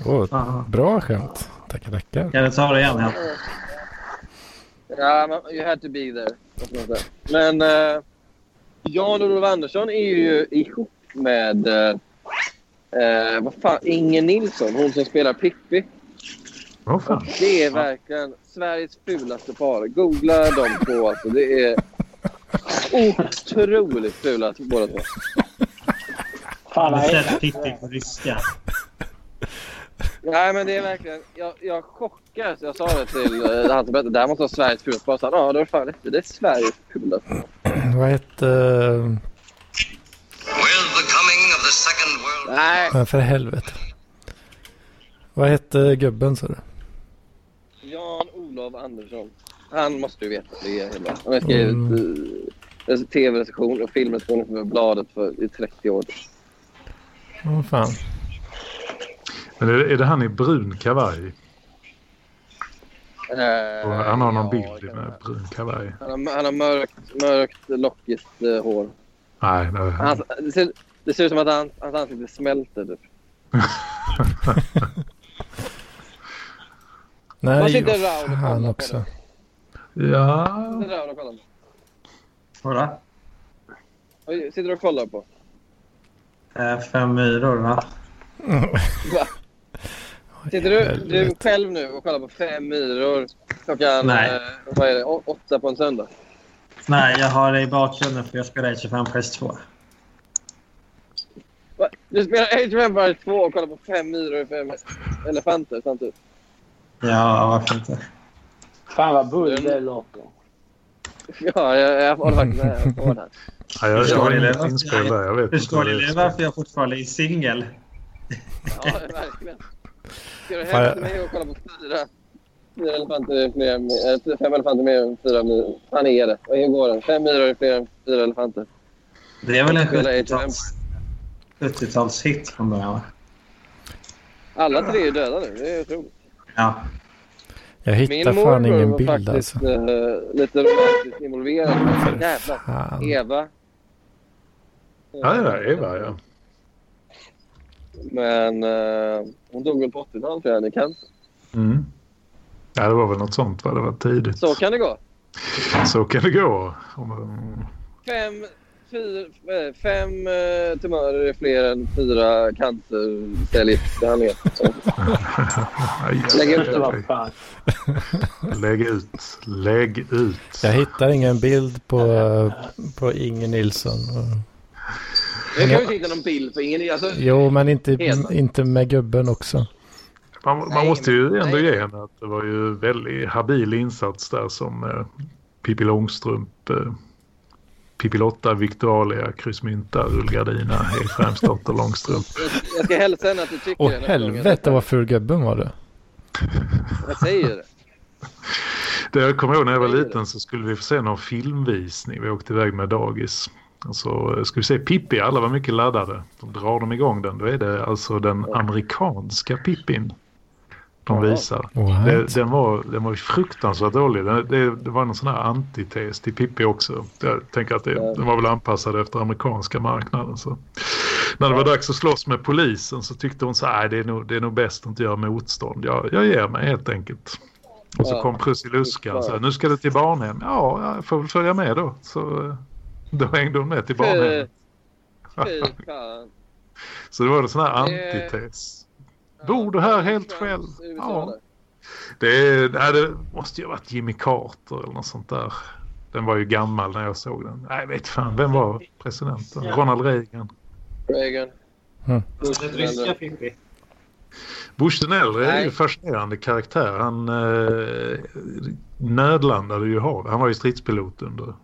Oh, bra skämt. Tackar, tackar. Kan du ta det igen? Ja, ja you had to be there. Men uh, Jan-Olof Andersson är ju ihop med uh, uh, vad fan, Inger Nilsson, hon som spelar Pippi. Oh, fan. Det är verkligen Sveriges fulaste par. Googla dem två. Alltså, det är otroligt fula båda två. Fan, nej. Sett på ryska. Nej, men det är verkligen... Jag, jag chockas. Jag sa det till uh, han som berättade. Det här måste vara Sveriges fulaste par. Ja, det är fan rätt. Det är Sveriges fulaste. Vad hette... Uh... Nej. Men för helvete. Vad hette gubben sa du? Jan-Olof Andersson. Han måste ju veta det är hela. Han har skrivit mm. uh, tv-recension och filmrecension för bladet för, i 30 år. Åh oh, fan. Men är, är det han i brun kavaj? Uh, han har någon ja, bild med brun kavaj. Han har, han har mörkt, mörkt lockigt uh, hår. Nej, nej. Han, det, ser, det ser ut som att han, hans ansikte smälter. Typ. Nej, och han också. Ja. Sitter Raul och kollar på? Vadå? Sitter du och kollar på? Äh, fem myror, va? va? Sitter du, du själv nu och kollar på fem myror klockan Nej. Eh, vad är det, åtta på en söndag? Nej, jag har det i bakgrunden för jag spelar Age of Empires 2. Va? Du spelar Age of Empires 2 och kollar på fem myror och fem elefanter samtidigt? Ja, varför inte? Fan vad bull det låter. Ja, jag, jag håller faktiskt med på den. Ja, jag, jag har inspel där. Jag vet Förstår ni varför jag fortfarande är singel? Ja, verkligen. Ska du hem till mig och kolla på fyra, fyra elefanter fler, äh, fem elefanter mer än fyra myror? Fan är det? Hur går den? Fem myror är fler än fyra elefanter. Det är väl en 70-talshit från början, va? Alla tre är döda nu. Det är otroligt. Ja. Jag hittar Min fan ingen bild faktiskt, alltså. Uh, lite romantiskt involverad. Jävlar. Eva. Ja, ja, Eva ja. Men uh, hon dog väl på 80-talet tror jag, i cancer. Mm. Ja, det var väl något sånt va? Det var tidigt. Så kan det gå. Så kan det gå. Fem fyr, eh, fem eh, tumörer är fler än fyra cancercellgiftsbehandlingar. Lägg ut det. Lägg ut. Lägg ut. Jag hittar ingen bild på, på Inge Nilsson. Jag kan ju hitta någon bild på Inge alltså, Jo, men inte, inte med gubben också. Man, man måste ju ändå ge henne att det var ju väldigt habil insats där som eh, Pippi Långstrump eh, Pippilotta, Victoria, Kryssmynta, Rullgardina, Ekströmsdotter, Långstrump. Jag ska hälsa henne att du tycker Åh helvete vad ful gubben var du. Jag säger det. Det jag kommer ihåg när jag var liten så skulle vi få se någon filmvisning. Vi åkte iväg med dagis. Och så skulle vi se Pippi, alla var mycket laddade. Då drar de igång den. Då är det alltså den amerikanska Pippin. De visar. Det, den, var, den var fruktansvärt dålig. Det, det, det var någon sån här antites till Pippi också. Jag tänker att det, den var väl anpassad efter amerikanska marknaden. Så. När det var dags att slåss med polisen så tyckte hon så här, det är nog, det är nog bäst att inte göra motstånd. Jag, jag ger mig helt enkelt. Och så kom Prussiluskan och sa nu ska du till barnhem. Ja, jag får väl följa med då. Så då hängde hon med till barnhemmet. så det var en sån här antites. Bor du här helt själv? Ja. Det, nej, det måste ju ha varit Jimmy Carter eller något sånt där. Den var ju gammal när jag såg den. Nej, vet fan. Vem var presidenten? Ronald Reagan. Reagan. Mm. Ryska Pippi. Bush den äldre är ju fascinerande karaktär. Han eh, nödlandade ju i havet. Han var ju stridspilot under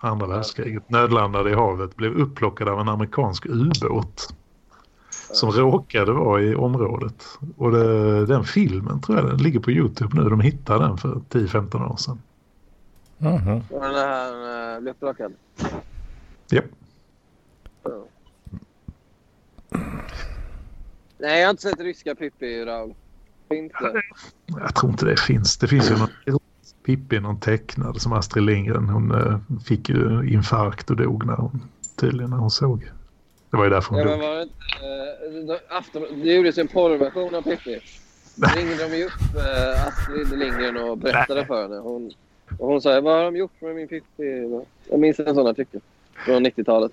andra världskriget. Nödlandade i havet. Blev upplockad av en amerikansk ubåt som råkade vara i området. Och det, den filmen tror jag den ligger på Youtube nu. De hittade den för 10-15 år sedan. Mm -hmm. Var den han uh, blev upplockad? Japp. Oh. Nej, jag har inte sett ryska Pippi, Raul. Det? Jag tror inte det finns. Det finns ju någon Pippi, någon tecknad som Astrid Lindgren. Hon uh, fick ju infarkt och dog när hon, tydligen när hon såg. Det var ju därför hon ja, dog. Men var det, inte, uh, afton, det gjordes en porrversion av Pippi. Då ringde de ju upp uh, Astrid Lindgren och berättade Nej. för henne. Hon, och hon sa, vad har de gjort med min Pippi? Jag minns en sån artikel från 90-talet.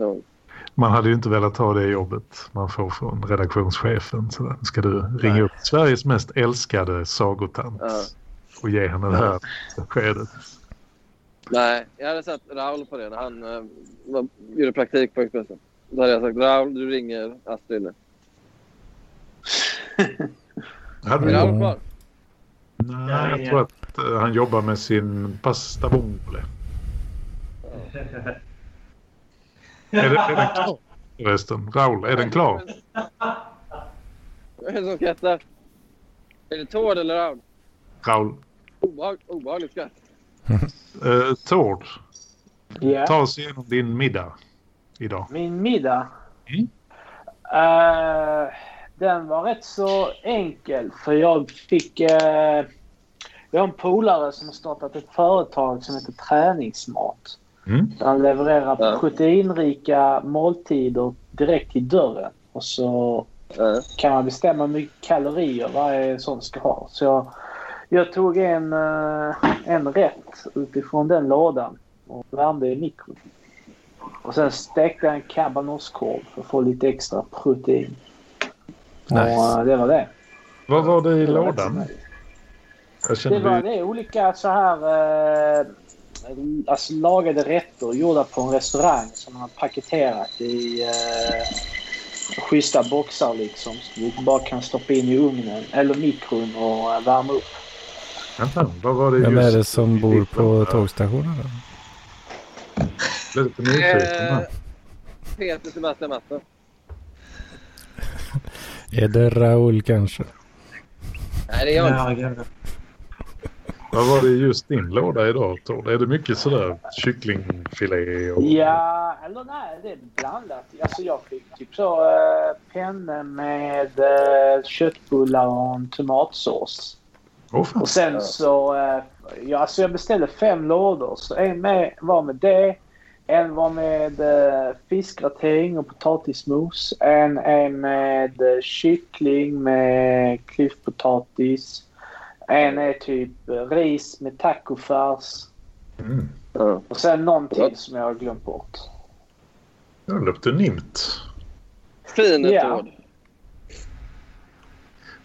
Man hade ju inte velat ta det jobbet man får från redaktionschefen. Så ska du ringa Nej. upp Sveriges mest älskade sagotant ja. och ge henne det här beskedet. Nej, jag hade sett Raul på det när han var, gjorde praktik på Expressen. Då hade jag sagt Raul, du ringer Astrid nu. är Raul kvar? Nej, jag tror att uh, han jobbar med sin pasta vongole. är, det, är den klar förresten? Raul, är den klar? Vad är det som skrattar? Är det Tord eller Raul? Raul. Obehag, obehagligt skratt. uh, Tord. Yeah. Ta oss igenom din middag idag? Min middag? Mm. Uh, den var rätt så enkel för jag fick... Uh, jag har en polare som har startat ett företag som heter Träningsmat. Mm. Han levererar ja. proteinrika måltider direkt till dörren. Och så ja. kan man bestämma hur mycket kalorier varje sån ska ha. Så jag, jag tog en, uh, en rätt utifrån den lådan och värmde i mikron. Och sen stekte jag en cabanoskorv för att få lite extra protein. Nice. Och uh, det var det. Vad var det i det lådan? Det var det olika så här uh, alltså, lagade rätter gjorda på en restaurang som man har paketerat i uh, schyssta boxar liksom. Så du bara kan stoppa in i ugnen eller mikron och uh, värma upp. Vänta, vad var det Vem är det som bor på tågstationen? Då? Lite nyfiken. Peter Sebastian Mattsson. är det Raul kanske? Nej, det är jag inte. Vad var det just din låda idag Tord? Är det mycket sådär kycklingfilé? Och... Ja, eller nej det är blandat. Alltså jag fick typ så äh, penne med äh, köttbullar och en tomatsås. Oh, och sen så, äh, ja, alltså jag beställde fem lådor. Så en med, var med det. En var med äh, fiskgratäng och potatismos. En är med äh, kyckling med klyftpotatis. En är typ ris med tacofärs. Mm. Och sen någonting som jag har glömt bort. Det luktar nimt. Fin ja.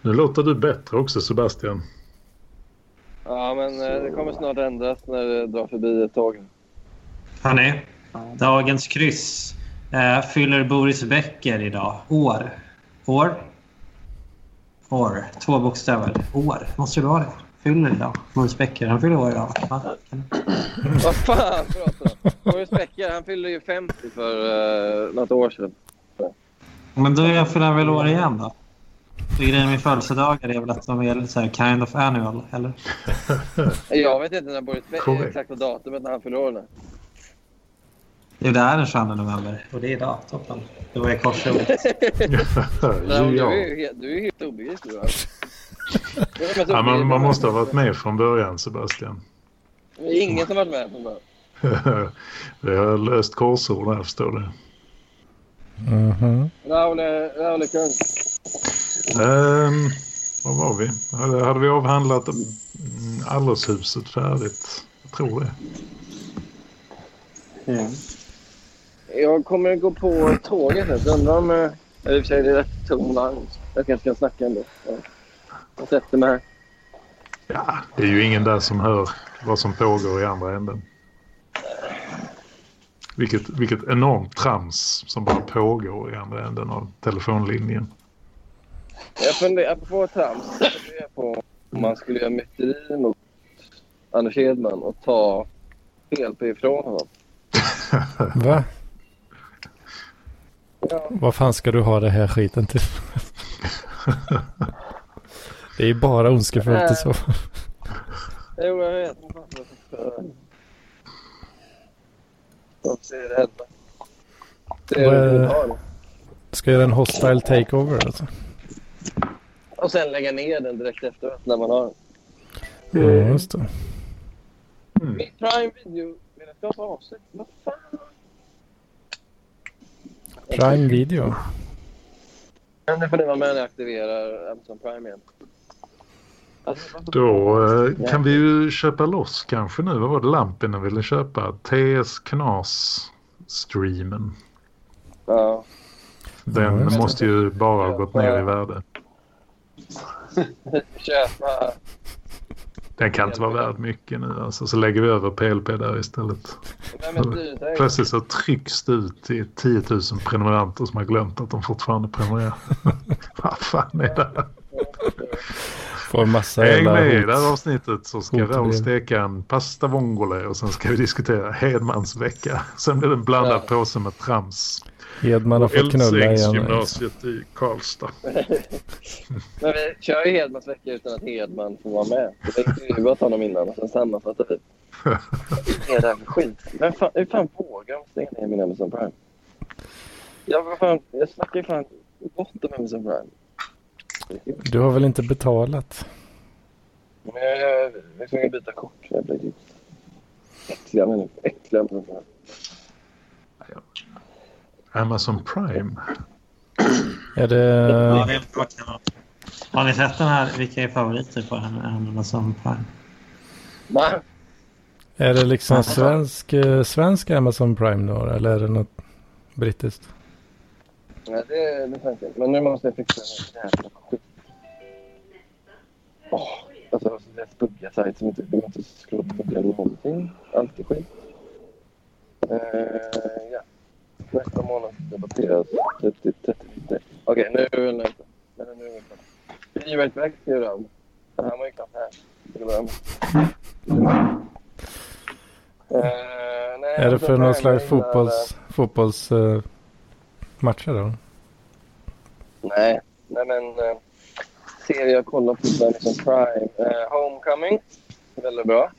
Nu låter du bättre också Sebastian. Ja, men Så... Eh, det kommer snart ändras när det drar förbi ett tåg. Hörni, dagens kryss eh, fyller Boris Becker idag. År. År År. Två bokstäver. År. Måste det vara det? Fyller idag. Maurice Becker. Han fyller år idag. Vad fan pratar du Maurice Becker han fyllde ju 50 för uh, något år sedan. Men då fyller han väl år igen då? Grejen med födelsedagar är väl att de är lite så här kind of annual, eller? Jag vet inte när Boris Becker exakta datumet när han fyller år. Jo, det är den 22 november och det är idag. Toppen. Det var i korsord. du, är, du är helt obegriplig. ja, man, man måste ha varit med från början Sebastian. Det är ingen som varit med från början. Vi har löst korsord här förstår du. Mm -hmm. Raul är, Raul är kung. Um, vad var vi? Hade, hade vi avhandlat mm, alldershuset färdigt? Jag tror det. Mm. Jag kommer gå på tåget här. Undrar om... I och för sig det är rätt tung vagn. Jag kanske kan snacka ändå. Jag sätter mig här. Ja, det är ju ingen där som hör vad som pågår i andra änden. Vilket, vilket enormt trams som bara pågår i andra änden av telefonlinjen. Jag funderar på trams. Jag funderar på om man skulle göra myteri mot Anders Hedman och ta PLP ifrån honom. Va? Ja. Vad fan ska du ha det här skiten till? det är bara ondskefullt i så fall. Jo, jag vet. Ser det hända. Ser Ska jag göra en hostile takeover alltså? Och sen lägga ner den direkt efteråt när man har den. Ja, just det. Mm. Mitt Prime Video-medlemskap har avsett. Vad fan? Prime Video? Men det får ni vara med när jag aktiverar Amazon Prime igen. Då eh, kan vi ju köpa loss kanske nu. Vad var det lampen ville köpa? TS Knas-streamen. Ja. Den mm. måste ju bara ha gått ner i värde. köpa. Den kan inte vara värd mycket nu alltså. Så lägger vi över PLP där istället. Plötsligt så trycks det ut till 10 000 prenumeranter som har glömt att de fortfarande prenumererar. Vad fan är det här? Får massa Häng med i det här avsnittet så ska Raul steka en pasta vongole och sen ska vi diskutera Hedmans vecka. Sen blir det en blandad ja. påse med trams. Hedman har fått knulla igen. gymnasiet i Karlstad. Men vi kör ju Hedmans vecka utan att Hedman får vara med. Vi intervjuat honom innan och sen sammanfattar vi. Vad är det här för skit? Vem fan, hur fan vågar de stänga ner min Amazon Prime? Jag, fan, jag snackar ju fan gott om Amazon Prime. Du har väl inte betalat? Men jag, jag, jag tvungen byta kort. Jag blir äckliga människor. Äckliga människor. Amazon Prime. Är det... Är Har ni sett den här? Vilka är favoriter på Amazon Prime? Va? Är det liksom svensk, eh, svensk Amazon Prime då? Eller är det något brittiskt? Nej, det det inte. Men nu måste jag fixa det skit. Åh, alltså det är buggiga sajt som inte... Går att på någonting. Allt är skit. Uh, ja. Nästa månad debatteras 30, 30, Okej, nu är det. Men nu är det inte. Frihet väck skriver han. Det här var ju knappt här. Till att börja med. Uh, nej, är det för någon slags fotbolls, fotbollsmatcher uh, då? Nej, nej men eh, serie jag kollar på där liksom Prime. Eh, Homecoming, väldigt bra.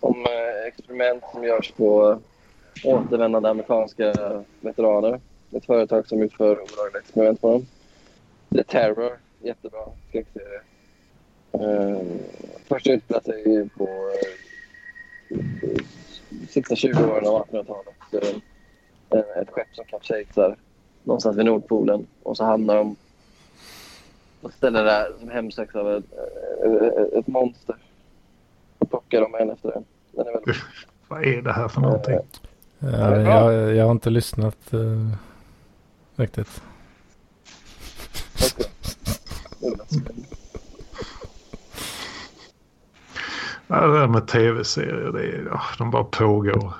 Om eh, experiment som görs på återvändande amerikanska veteraner. Ett företag som utför olagliga experiment på dem. The Terror, jättebra skräckserie. Eh, först utspelar sig på eh, sista 20 åren av 1800-talet. Eh, ett skepp som kapsejsar någonstans vid Nordpolen och så hamnar de på ställen där som hemsöks av ett, ett, ett monster. Och plockar dem en efter en. Den är väldigt... Vad är det här för någonting? Ja, jag, jag har inte lyssnat uh, riktigt. Ja, det där med tv-serier, det är, ja, de bara pågår.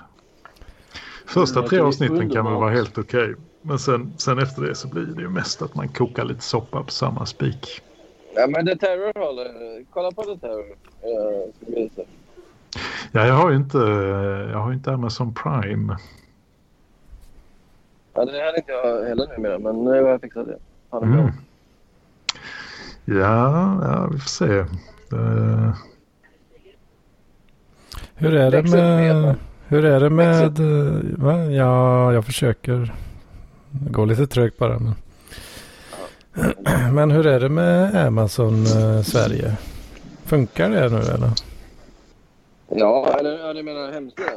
Första tre avsnitten kan väl vara helt okej. Okay. Men sen, sen efter det så blir det ju mest att man kokar lite soppa på samma spik. Ja, men The Terror håller. Kolla på The Terror. Uh, Ja, jag har ju inte, jag har inte Amazon Prime. Ja, det hade inte jag heller numera, men nu har jag fixat det. Ha det mm. Ja, ja, vi får se. Uh... Hur är det med... Hur är det med... Va? Ja, jag försöker. Det går lite trögt bara. Men... Men hur är det med Amazon eh, Sverige? Funkar det nu eller? Ja, eller ja, du menar hemsidan?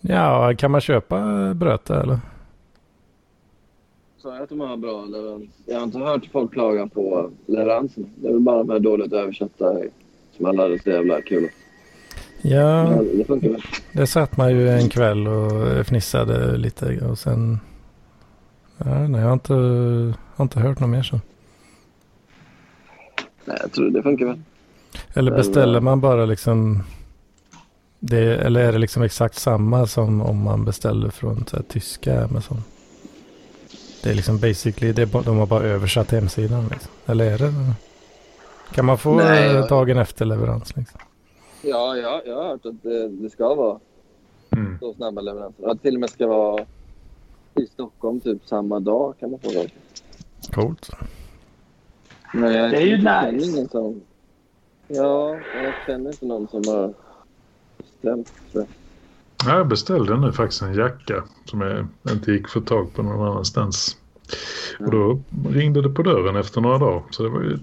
Ja, kan man köpa Bröte eller? Sa jag att de har bra leverans? Jag har inte hört folk klaga på leveransen. Det är väl bara de här dåligt översatta som alla hade så jävla kul. Ja, det det satt man ju en kväll och fnissade lite och sen... Nej, jag har inte, har inte hört något mer så. Nej, jag tror det funkar väl. Eller beställer man bara liksom... Det, eller är det liksom exakt samma som om man beställer från så här, tyska Amazon? Det är liksom basically, det är bara, de har bara översatt hemsidan liksom. Eller är det? Kan man få Nej, jag- dagen efter leverans liksom? Ja, ja, jag har hört att det, det ska vara Mm. så snabba leveranser. Att det till och med ska vara i Stockholm typ samma dag kan man få det. Coolt. Men jag Det är ju nice. ingen som... Ja, jag känner inte någon som har bestämt det. Ja, Jag beställde nu faktiskt en jacka som jag inte gick få tag på någon annanstans. Och då ringde det på dörren efter några dagar. Så det var ju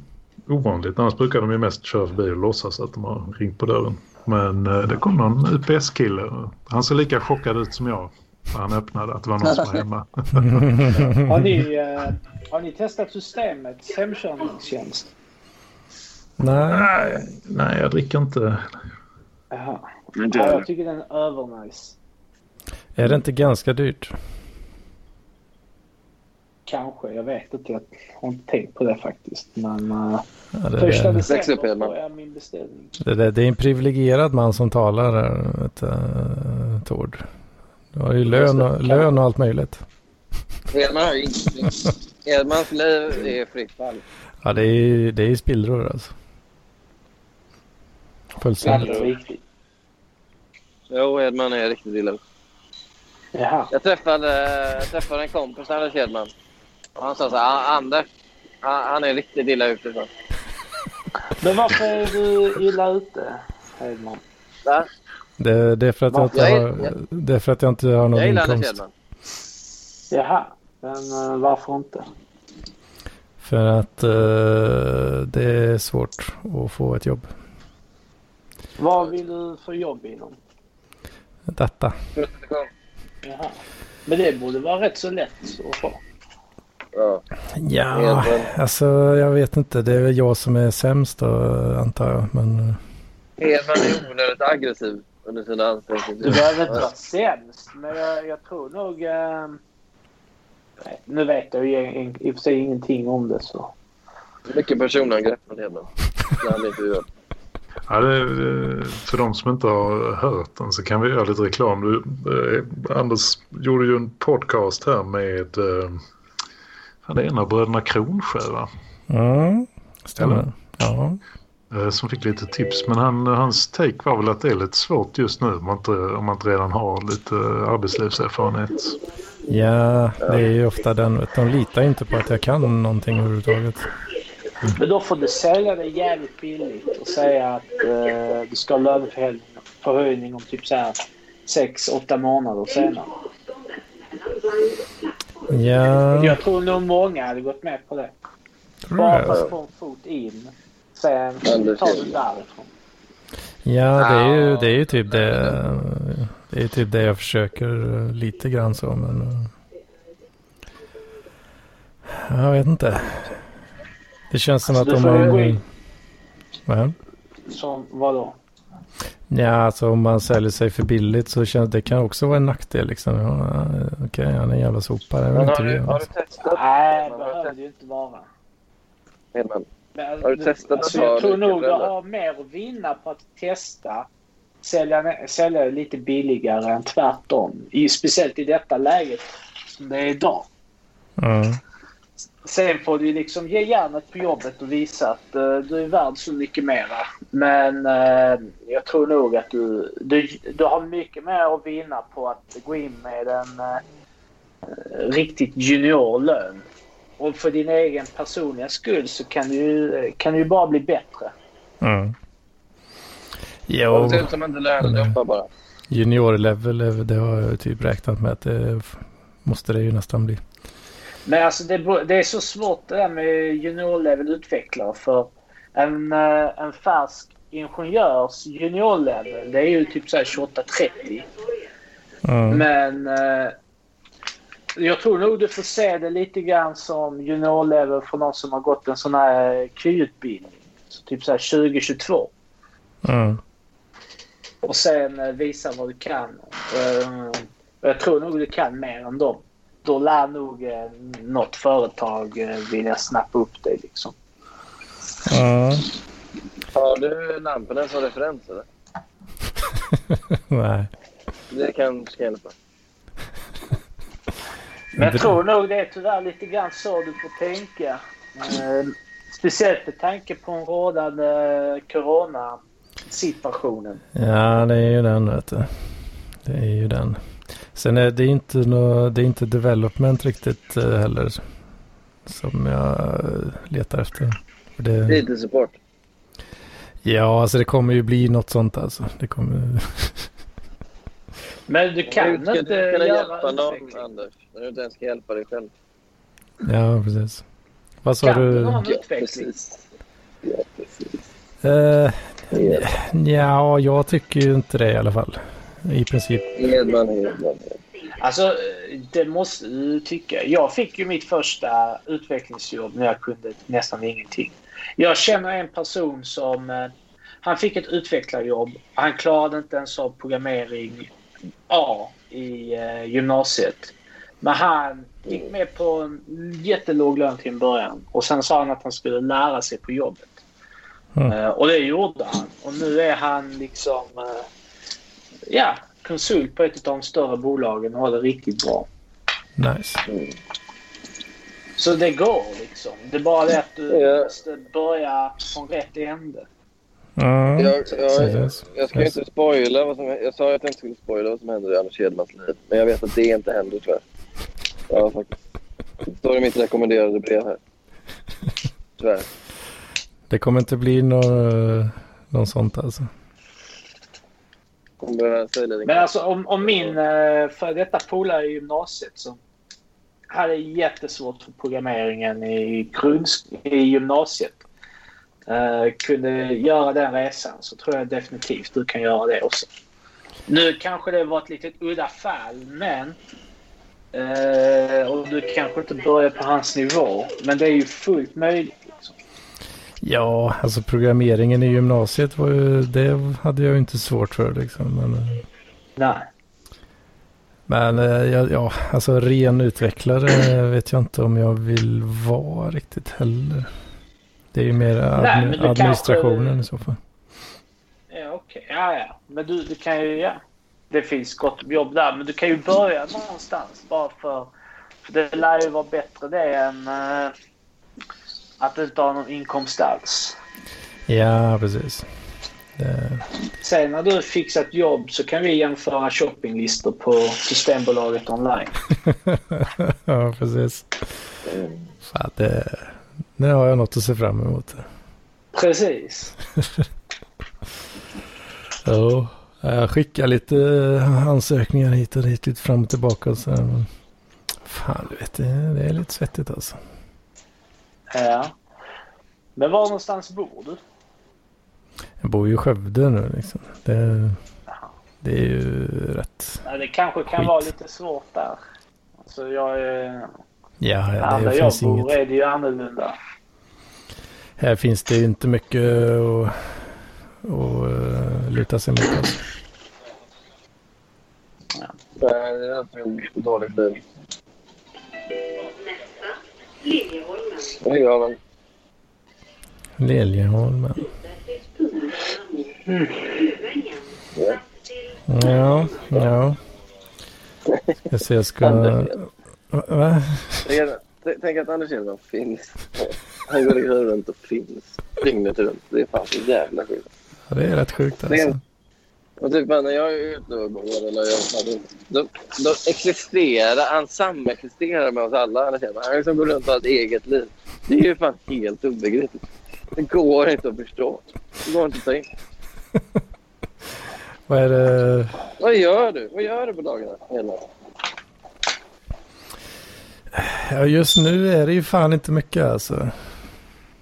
ovanligt. Annars brukar de ju mest köra förbi och låtsas att de har ringt på dörren. Men eh, det kom någon UPS-kille. Han såg lika chockad ut som jag. När Han öppnade att det var någon som var hemma. Har ni, eh, har ni testat systemets hemkörningstjänst? Nej, nej, nej, jag dricker inte. Jaha. Inte Ja, jag. tycker den är övernice. är det inte ganska dyrt? Kanske, jag vet inte. Jag har inte tänkt på det faktiskt. Men uh, Ja, det, första är, december får jag min beställning. det, det, det är en privilegierad man som talar här, vet, uh, Tord. Du har ju lön och, lön och allt möjligt. Edman har ju ingenting. Edmans liv är fritt fall. Ja, det är, det är spillror alltså. Fullständigt. Jo, Edman är riktigt illa. Jaha. Jag träffade, jag träffade en kompis, Anders Edman. Och han sa så här, "Ah, Anders, han, han är riktigt illa ute. Så. Men varför är du illa ute, Hedman? Va? Det, det, är för att jag inte har, det är för att jag inte har någon Jag inkomst. Jaha. Men eh, varför inte? För att eh, det är svårt att få ett jobb. Vad vill du få jobb inom? Detta. Jaha. Men det borde vara rätt så lätt att få. Ja. Alltså jag vet inte. Det är väl jag som är sämst då antar jag. Men eh, är onödigt aggressiv under sina Du ansträngningar. behöver inte vara sämst, men jag, jag tror nog... Eh, nej, nu vet jag ju i i och för sig ingenting om det så. Mycket personangrepp från Edman. När han. Ja, det, eh, för de som inte har hört den så kan vi göra lite reklam. Du, eh, Anders gjorde ju en podcast här med eh, han är en av bröderna Kronsjö va? mm, stämmer. Eller? Ja. Eh, som fick lite tips. Men han, hans take var väl att det är lite svårt just nu om man inte, om man inte redan har lite arbetslivserfarenhet. ja, det är ju ofta den. De litar inte på att jag kan någonting överhuvudtaget. Men då får du sälja det jävligt billigt och säga att eh, du ska ha löneförhöjning om typ så här 6-8 månader senare. Ja, Jag tror nog många hade gått med på det. Bara för att få en fot in. Sen Anders ta det Hedlund. därifrån. Ja, det är ju, det är ju typ det. Det är ju typ det jag försöker eh, lite grann så. Men eh, jag vet inte. Det känns som Alltså, att du om ju man... in. Ja. Som vadå? Ja, alltså om man säljer sig för billigt så känns det kan också vara en nackdel liksom. Ja, Okej, han är en jävla sopa. Det Men inte har, det. du, har du testat? Nej, det du behöver det ju inte vara. Edman? Men, Har du testat alltså, jag tror nog du har mer att vinna på att testa. Sälja, sälja lite billigare än tvärtom. I, speciellt i detta läget som det är idag. Mm. Sen får du liksom ge järnet på jobbet och visa att eh, du är värd så mycket mera. Men eh, jag tror nog att du, du, du har mycket mer att vinna på att gå in med en eh, riktigt junior lön. Och för din egen personliga skull så kan du ju kan du bara bli bättre. Mm. Jo, ut inte bara. junior level, eh, det har jag typ räknat med att det f- måste det ju nästan bli. Men alltså det, det, är så svårt det där med juniorlevel-utvecklare för en, eh, en färsk ingenjörs juniorlevel det är ju typ 28-30. Mm. Men eh, jag tror nog du får se det lite grann som juniorlevel för någon som har gått en sån här KY-utbildning. Så typ så här 2022. Mm. Och sen eh, visa vad du kan. Uh, jag tror nog du kan mer än dem. Då lär nog något företag vilja snappa upp dig liksom. Mm. Har du lamporna som referens eller? Nej. Det kan hjälpa. Men jag tror nog det är tyvärr lite grann så du får tänka. Eh, speciellt med tanke på den rådande corona-situationen. Ja, det är ju den vet du. Det är ju den. Sen är det inte, nå, det är inte development riktigt eh, heller. Som jag letar efter. Det... Lite support. Ja, alltså det kommer ju bli något sånt alltså. Det kommer... Men du kan inte du kunna hjälpa någon, Anders. När du inte ens ska hjälpa dig själv. Ja, precis. Vad sa kan du? Kan du ja, precis. Ja, precis. Uh, ja, jag tycker ju inte det i alla fall. I princip. Hedman, Hedman. Alltså, det måste du tycka. Jag fick ju mitt första utvecklingsjobb när jag kunde nästan ingenting. Jag känner en person som... Eh, han fick ett utvecklarjobb. Han klarade inte ens av programmering A i eh, gymnasiet. Men han gick med på en jättelåg lön till en början. Och sen sa han att han skulle lära sig på jobbet. Mm. Uh, och det gjorde han. Och nu är han liksom... Uh, ja, konsult på ett av de större bolagen och har det riktigt bra. Nice. Mm. Så det går liksom. Det är bara det att du yeah. måste börja från rätt ände. Mm. Jag, jag, jag ska inte spoila vad som Jag sa att jag inte skulle spoila vad som händer i Anders Hedmans liv. Men jag vet att det inte händer tyvärr. Ja, faktiskt. Det står i mitt rekommenderade brev här. Tyvärr. Det kommer inte bli något, något sånt alltså. Men alltså om, om min eh, för detta polare i gymnasiet som hade jättesvårt för programmeringen i, grundsk i gymnasiet uh, kunde göra den resan så tror jag definitivt du kan göra det också. Nu kanske det var ett litet udda fall men uh, och du kanske inte börjar på hans nivå men det är ju fullt möjligt. Liksom. Ja, alltså programmeringen i gymnasiet var ju, det hade jag ju inte svårt för liksom. Men, Nej. Men ja, ja, alltså ren utvecklare vet jag inte om jag vill vara riktigt heller. Det är ju mer admi Nej, administrationen kanske... i så fall. Ja, okej. Okay. Ja, ja. Men du, du kan ju, ja. Det finns gott om jobb där. Men du kan ju börja någonstans bara för... För det lär ju vara bättre det än uh, att du inte har någon inkomst alls. Ja, precis. Det... Sen när du fixat jobb så kan vi jämföra shoppinglistor på Systembolaget online. ja, precis. Fan, det, nu har jag något att se fram emot. Precis. ja, jag skickar lite ansökningar hit och dit, lite fram och tillbaka. Och så men fan, du vet, det, det är lite svettigt alltså. Ja. Men var någonstans bor du? Jag bor ju i Skövde nu liksom. Det, det är ju rätt ja, Det kanske kan skit. vara lite svårt där. Alltså jag är... Ja, ja det jag finns bor inget... är det ju annorlunda. Här finns det inte mycket att, att uh, luta sig mot. Alltså. Ja. Det är en dålig bil. Liljeholmen. Liljeholmen. Mm. Ja, ja. Jag ser jag ska... Va? Tänk att Anders Hedman finns. Han går liksom runt och finns dygnet runt. Det är fan så jävla sjukt. Ja, det är rätt sjukt alltså. Och typ när jag är ute och går eller jag, då, då existerar han samexisterar med oss alla. Han liksom går runt och har ett eget liv. Det är ju fan helt obegripligt. Det går inte att förstå. Det går inte att ta in. Vad är det? Vad gör du? Vad gör du på dagarna? Hela? Ja, just nu är det ju fan inte mycket alltså.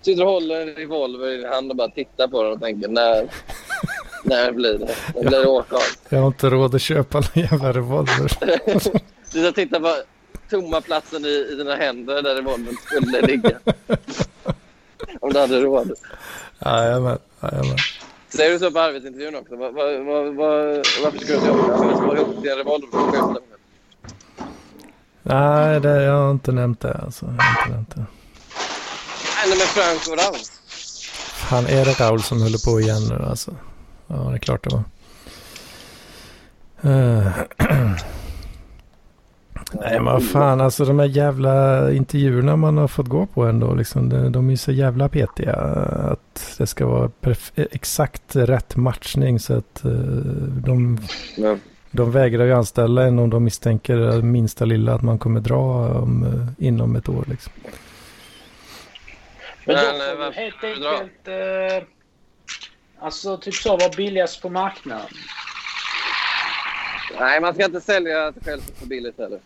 Sitter och håller en revolver i hand och bara tittar på den och tänker när, när blir det? När blir det av? Jag har inte råd att köpa någon jävla revolver. du ska titta på tomma platsen i, i dina händer där revolvern skulle ligga. Om du hade råd. Jajamän, jajamän. Säger du så på arbetsintervjun också? Var, var, var, var, varför ska du inte jobba? Jag ska ihop till en revolver att skjuta Nej, det, jag har inte nämnt det. Alltså. Jag har inte nämnt det. Nej, men Frank och Raul. Han är det Raul som håller på igen nu alltså? Ja, det är klart det var. Uh. Nej men fan alltså de här jävla intervjuerna man har fått gå på ändå liksom. De, de är så jävla petiga. Att det ska vara exakt rätt matchning så att uh, de, ja. De vägrar ju anställa en om de misstänker minsta lilla att man kommer dra om, uh, inom ett år liksom. Men då får du helt enkelt uh, alltså typ så vara billigast på marknaden. Nej, man ska inte sälja sig själv för billigt heller.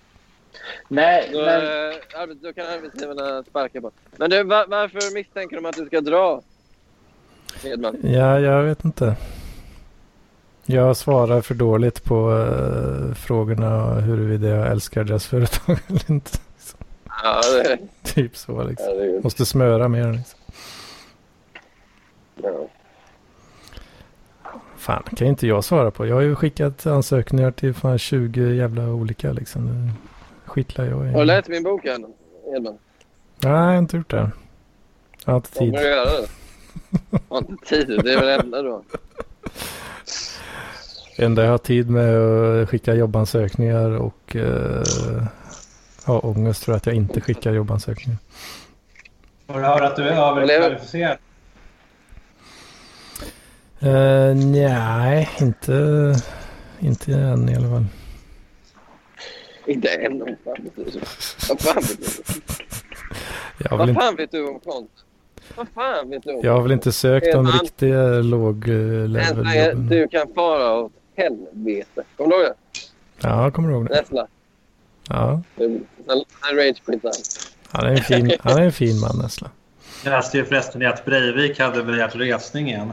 Nej, då, men... Äh, då kan arbetsgivarna sparka på. Men du, var, varför misstänker de att du ska dra? Edman? Ja, jag vet inte. Jag svarar för dåligt på uh, frågorna huruvida jag älskar deras företag eller inte. Ja, det... Typ så liksom. Ja, Måste smöra mer liksom. Ja. Fan, kan inte jag svara på. Jag har ju skickat ansökningar till fan 20 jävla olika liksom skitlar jag i. Har du läst min bok än, Edman? Nej, jag har inte gjort det. Jag har inte tid. Kommer du göra det? har inte tid? Det är väl det enda. Det enda jag har tid med är att skicka jobbansökningar och uh, ha ångest för att jag inte skickar jobbansökningar. Får du höra att du är överkvalificerad? Uh, nej, inte, inte än i alla fall. Inte än. Vad fan betyder det? Vad fan? Vad vet du om kont? Vad fan vet du om Jag har väl inte sökt om riktiga låg level Du kan fara åt helvete. Kommer du ihåg det? Ja, jag kommer ihåg det. Nessla. Ja. En rage quit han är en fin, han är en fin man Nessla. Jag läste ju förresten att Breivik hade begärt resning igen.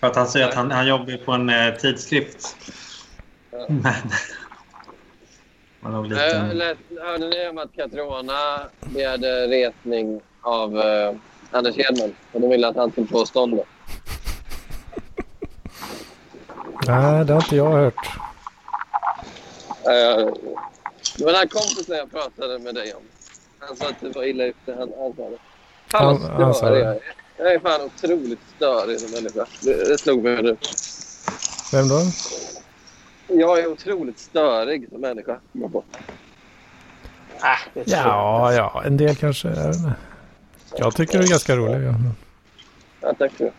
För att han säger att han, han jobbar på en eh, tidskrift. Ja. Men man har lite... Hörde ni om att Catriona begärde resning av uh, Anders Hedman? Och de ville att han skulle få ståndet. Nej, det har inte jag hört. Uh, det var den här kompisen jag pratade med dig om. Han sa att du var illa ute. Han, han sa det. Fan vad störig jag är. Jag är fan otroligt störig som människa. Det, det slog mig nu. Vem då? Jag är otroligt störig som människa. Ah, ja, ja, en del kanske. Jag, jag tycker du är ganska rolig. Ja, ja tack för det.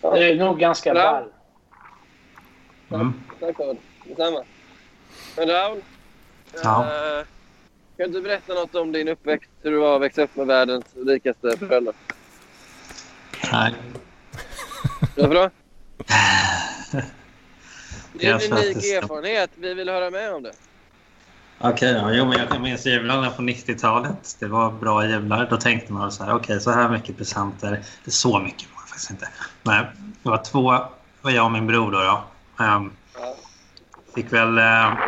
Du är nog ganska ball. Mm. Tack det. Detsamma. Men Raul. Ja. Äh, kan du berätta något om din uppväxt? Hur det var att växa upp med världens rikaste föräldrar? Nej. Varför då? Det är en unik erfarenhet. Vi vill höra med om det. Okej, okay, ja, jag minns jularna på 90-talet. Det var bra jular. Då tänkte man så här, okej, okay, så här mycket presenter. Det är så mycket faktiskt inte. Men det var två, det var jag och min bror då. då. Um, fick väl uh,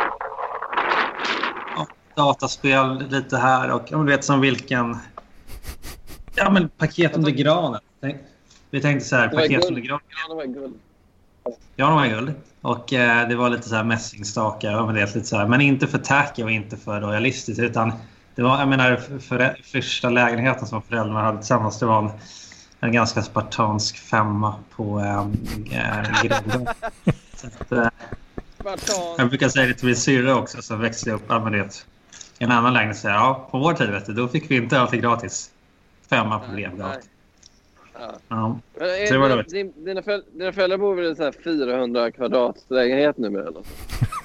dataspel lite här och du vet som vilken... Ja, men paket under granen. Vi tänkte så här, paket under granen. Ja, de var guld. Och eh, det var lite så här mässingstakar och lite så här, men inte för tacky och inte för royalistiskt utan det var, jag menar, för, för första lägenheten som föräldrarna hade tillsammans det var en, en ganska spartansk femma på äh, grunden. äh, jag brukar säga det till min syrra också som växte upp ja, i en annan lägenhet. Så, ja, på vår tid vet du, då fick vi inte alltid gratis. Femma på Brevgatan. Ja. ja. det var din, dina, föl dina föräldrar bor väl i en 400 kvadrat lägenhet numera? Eller?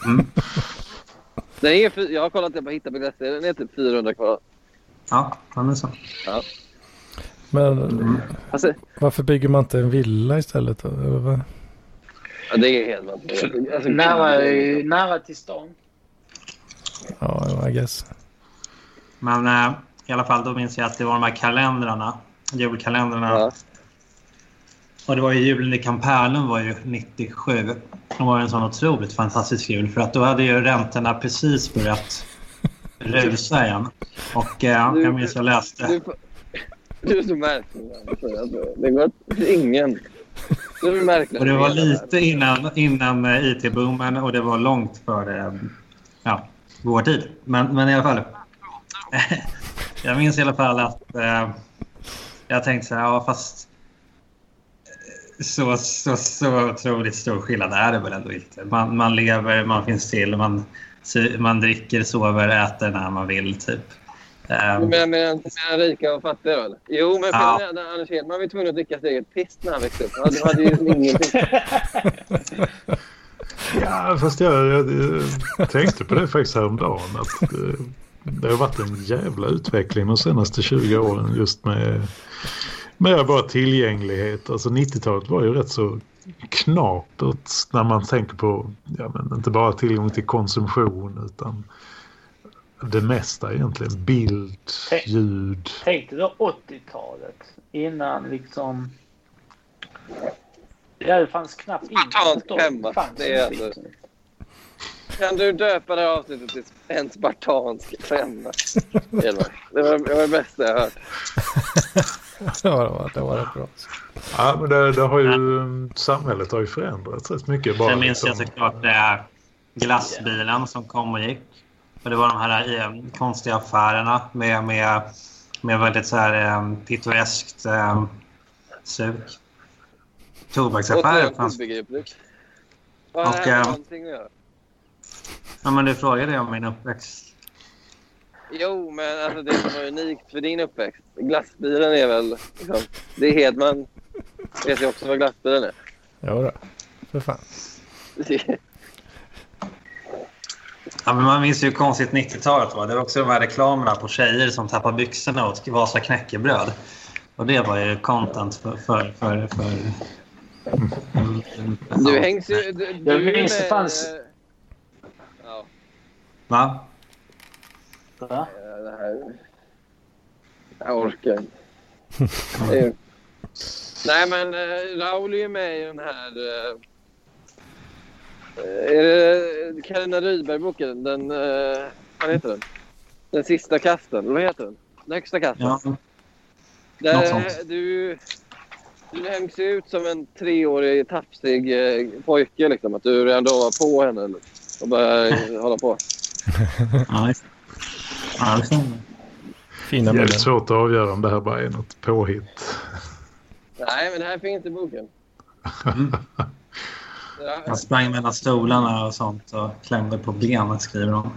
Mm. Den är, jag har kollat det på hitta.se. Den är typ 400 kvadrat. Ja, den är så. Ja. Men mm. alltså, varför bygger man inte en villa istället? Då? Eller? Ja, det är helt alltså, nära, nära till stan. Ja, I guess. Men äh, i alla fall, då minns jag att det var de här kalendrarna. Julkalendrarna. Ja. Och det var ju julen i Kampärlund var ju 97. Det var en sån otroligt fantastisk jul för att då hade ju räntorna precis börjat rusa igen. Och äh, jag minns jag läste... Du, du är så märklig. Det går ingen... Det är märkligt. Och det var lite innan, innan eh, IT-boomen och det var långt före ja, vår tid. Men, men i alla fall. jag minns i alla fall att eh, jag tänkte så här, ja fast så, så, så otroligt stor skillnad är det väl ändå inte. Man, man lever, man finns till, man, man dricker, sover, äter när man vill typ. Um, du menar med med rika och fattiga eller? Jo, men ja. när Anders Hedman var tvungen att dricka sitt eget piss när han växte upp. Han hade ju ingenting. ja, fast jag, jag, jag, tänkte på det faktiskt häromdagen. Att det, eh, det har varit en jävla utveckling de senaste 20 åren just med, med bara tillgänglighet. Alltså 90-talet var ju rätt så knapert när man tänker på ja, men inte bara tillgång till konsumtion utan det mesta egentligen. Bild, tänk, ljud. Tänk dig då 80-talet innan liksom... Ja, det fanns knappt internet hemma. Det är alltså... Kan du döpa det här avsnittet till en spartansk femma? Det var, det var det bästa jag hört. det var det, var det bra. Ja, men det, det har ju, samhället har ju förändrats rätt mycket. Bara Sen minns jag liksom- såklart det är glassbilen som kom och gick. Och det var de här eh, konstiga affärerna med, med, med väldigt så här eh, pittoreskt eh, suk. Tobaksaffärer fanns. Vad och, eh, någonting att göra? Ja, men du frågade om min uppväxt. Jo, men alltså det som var unikt för din uppväxt. Glassbilen är väl... Liksom, det är Hedman vet ju också vad glassbilen är. Jo då, för fan. Ja, men man minns ju hur konstigt 90-talet var. Det var också de här reklamerna på tjejer som tappar byxorna och Vasa knäckebröd. Och det var ju content för... för, för, för du hängs ju... Du, du jag minns det fanns... Ja. Va? Va? Det här... Jag orkar. Nej, men uh, Raul är ju med i den här... Uh, är det Carina Rydberg-boken? Den... Uh, vad heter den? Den sista kasten. Vad heter den? Den högsta kasten. Ja. Där, du, du hängs ut som en treårig tafsig eh, pojke. Liksom. Att du redan då var på henne och började hålla på. Ja, ja Fina Det är svårt att avgöra om det här bara är något påhitt. Nej, men det här finns i boken. Mm. Han sprang mellan stolarna och sånt och klämde på benen, skriver hon.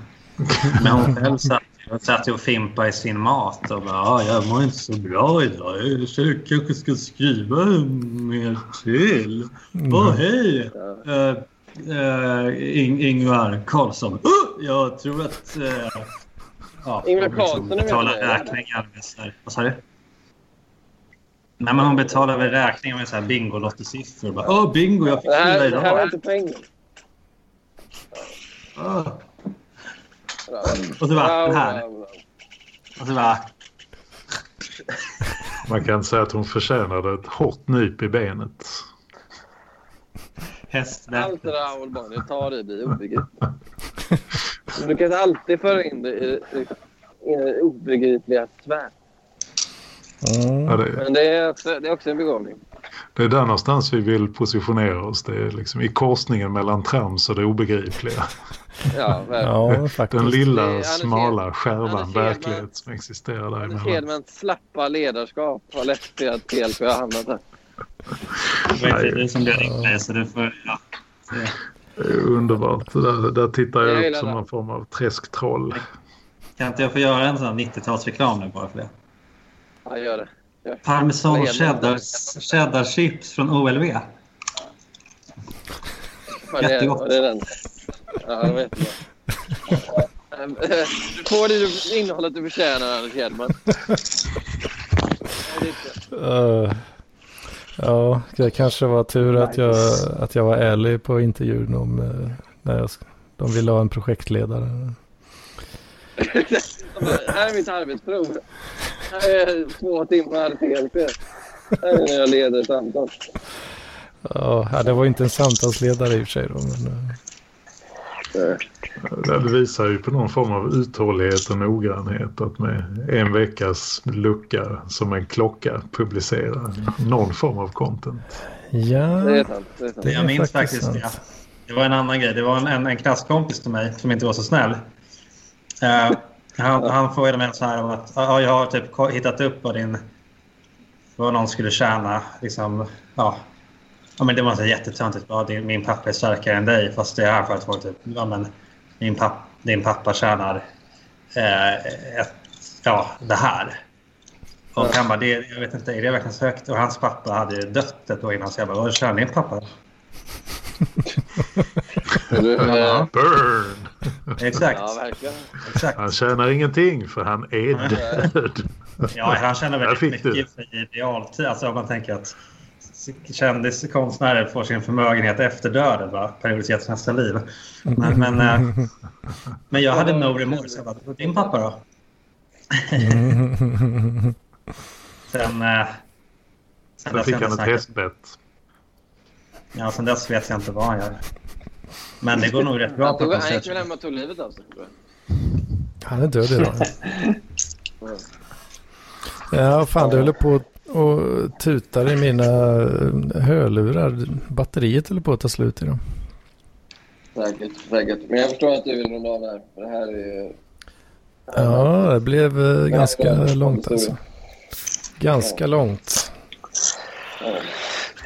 Men hon själv satt, satt och fimpade i sin mat och bara ah, “jag mår inte så bra idag. Jag kanske ska skriva mer till. Mm. Åh, oh, hej! Uh, uh, In Ingvar Carlsson. Uh, jag tror att... Uh, ja, Ingvar Carlsson betalar räkningar med så här. Vad sa du? Nej, men hon betalar väl räkningar med så här bingolottesiffror. Bara, Åh, bingo, jag fick fyra idag. Det här var inte pengar. Oh. Och så bara, den här. Och så bara... Man kan säga att hon förtjänade ett hårt nyp i benet. Hästnätet. Allt Raoul Bonnier tar i blir obegripligt. Du kan alltid föra in det i, i, i obegripliga svär. Mm. Ja, det, Men det är, också, det är också en begåvning. Det är där någonstans vi vill positionera oss. Det är liksom i korsningen mellan trams och det obegripliga. Ja, ja Den lilla, smala skärvan verklighet som existerar där emellan. Hedmans slappa ledarskap har lett till att PLP har hamnat där. Det du som så du får... Ja. Det är underbart. Där, där tittar jag, jag upp som en form av träsktroll. Kan inte jag få göra en sån 90-talsreklam nu bara för det? Ja, gör det. Gör. Parmesan cheddar, cheddar chips från OLV. Jättegott. Det är den. Ja, jag vet inte. Du får det innehållet du förtjänar, Anders Hedman. Uh, ja, det kanske var tur att jag, att jag var ärlig på intervjun om uh, när jag, de ville ha en projektledare. här är mitt arbetsprov. Här är två timmar TLP. Här är när jag leder samtal. Ja, det var inte en samtalsledare i och för sig då. Men... Eh. Det visar ju på någon form av uthållighet och noggrannhet att med en veckas lucka som en klocka publicera någon form av content. Ja, det är sant. Det är sant. jag minns faktiskt sant. det. Det var en annan grej. Det var en, en, en klasskompis till mig som inte var så snäll. Uh, han, han frågade mig så här om att ja, jag har typ hittat upp vad din vad någon skulle tjäna. Liksom, ja, ja, men det var så jättetöntigt. Ja, min pappa är starkare än dig. Fast det här för att vara typ, ja, men min papp, din pappa tjänar eh, ett, ja, det här. Och han bara, det, jag vet inte, är det verkligen så högt? Och hans pappa hade ju dött ett år innan. Så jag bara, vad tjänar din pappa? Burn! Exakt. Ja, verkligen. Exakt. Han tjänar ingenting för han är död. Ja, han tjänar väldigt mycket för idealtid. Alltså om man tänker att kändiskonstnärer får sin förmögenhet efter döden, va? periodiseras nästa liv. Men, men, äh, men jag hade no remorse. Jag bara, din pappa då? sen... Äh, sen Då fick han ett hästbett. Ja, sen dess vet jag inte vad han gör. Men det går nog rätt bra på Han gick väl hem och tog livet av sig? Han är död idag. ja, fan, det håller på och tutar i mina hörlurar. Batteriet håller på att ta slut i dem. Säkert, säkert. Men jag förstår att du vill runda av här. För det här är Ja, det blev eh, ganska långt alltså. Ganska långt.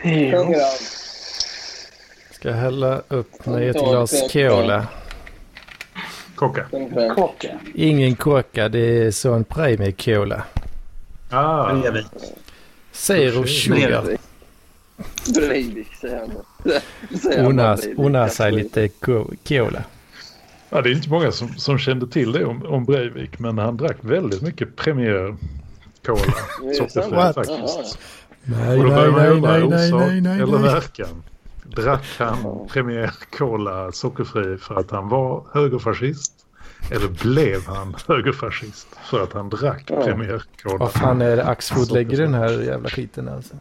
Ja. Ska hälla upp mig ett glas cola. Kocka. Kocka. Ingen kocka, det är sån premie cola. Ah. Zero sugar. Breivik säger han. Unna sig lite cola. Ja, det är inte många som, som kände till det om, om Breivik, men han drack väldigt mycket Premier Cola. Sockerfri faktiskt. Nej, nej, nej, nej, nej, nej, nej, eller verkan. Drack han Premier Cola sockerfri för att han var högerfascist? Eller blev han högerfascist för att han drack ja. Premier Cola? Vad fan är det Axfood lägger den här jävla skiten alltså?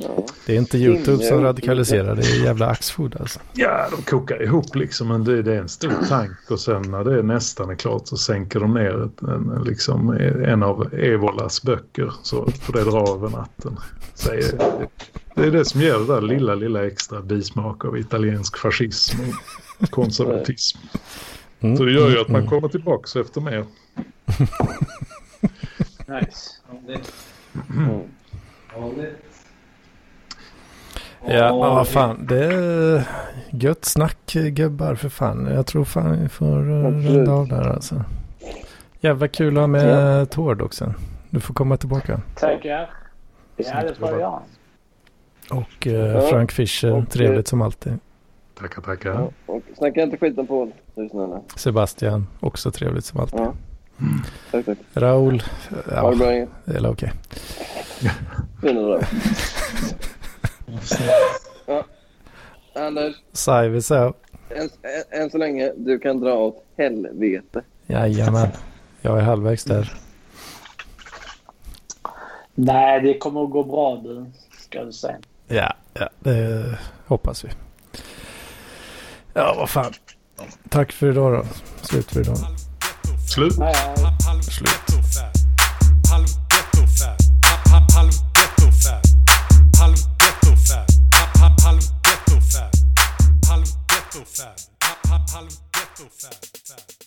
Ja. Det är inte YouTube som radikaliserar, det är jävla Axfood alltså. Ja, de kokar ihop liksom. Men det, det är en stor tank och sen när det nästan är klart så sänker de ner ett, en, liksom, en av Evolas böcker. Så får det dra över natten. Så det är det som ger det där lilla, lilla extra bismak av italiensk fascism och konservatism. Mm. Så det gör ju att man kommer tillbaka efter mer. nice. Mm. Ja, men vad fan. Det är gött snack gubbar för fan. Jag tror fan vi får runda av där alltså. Jävla kul att ha med ja. Tord också. Du får komma tillbaka. Tackar. Ja, det får jag. Och eh, Frank Fischer, och, trevligt som alltid. Tackar, tackar. Ja, snacka inte skit om Paul, du snälla. Sebastian, också trevligt som alltid. Ja. Mm. Tack, tack. Raul, ja, ha det bra. Det är okej. Okay. ja. Anders. Säger vi så. Än, än så länge, du kan dra åt helvete. Jajamän. Jag är halvvägs där. Nej, det kommer att gå bra du. Ska du säga. Ja, ja det hoppas vi. Ja, vad fan. Tack för idag då. Slut för idag. Slut. Slut. Ghetto fab, halv ghetto fab, fab.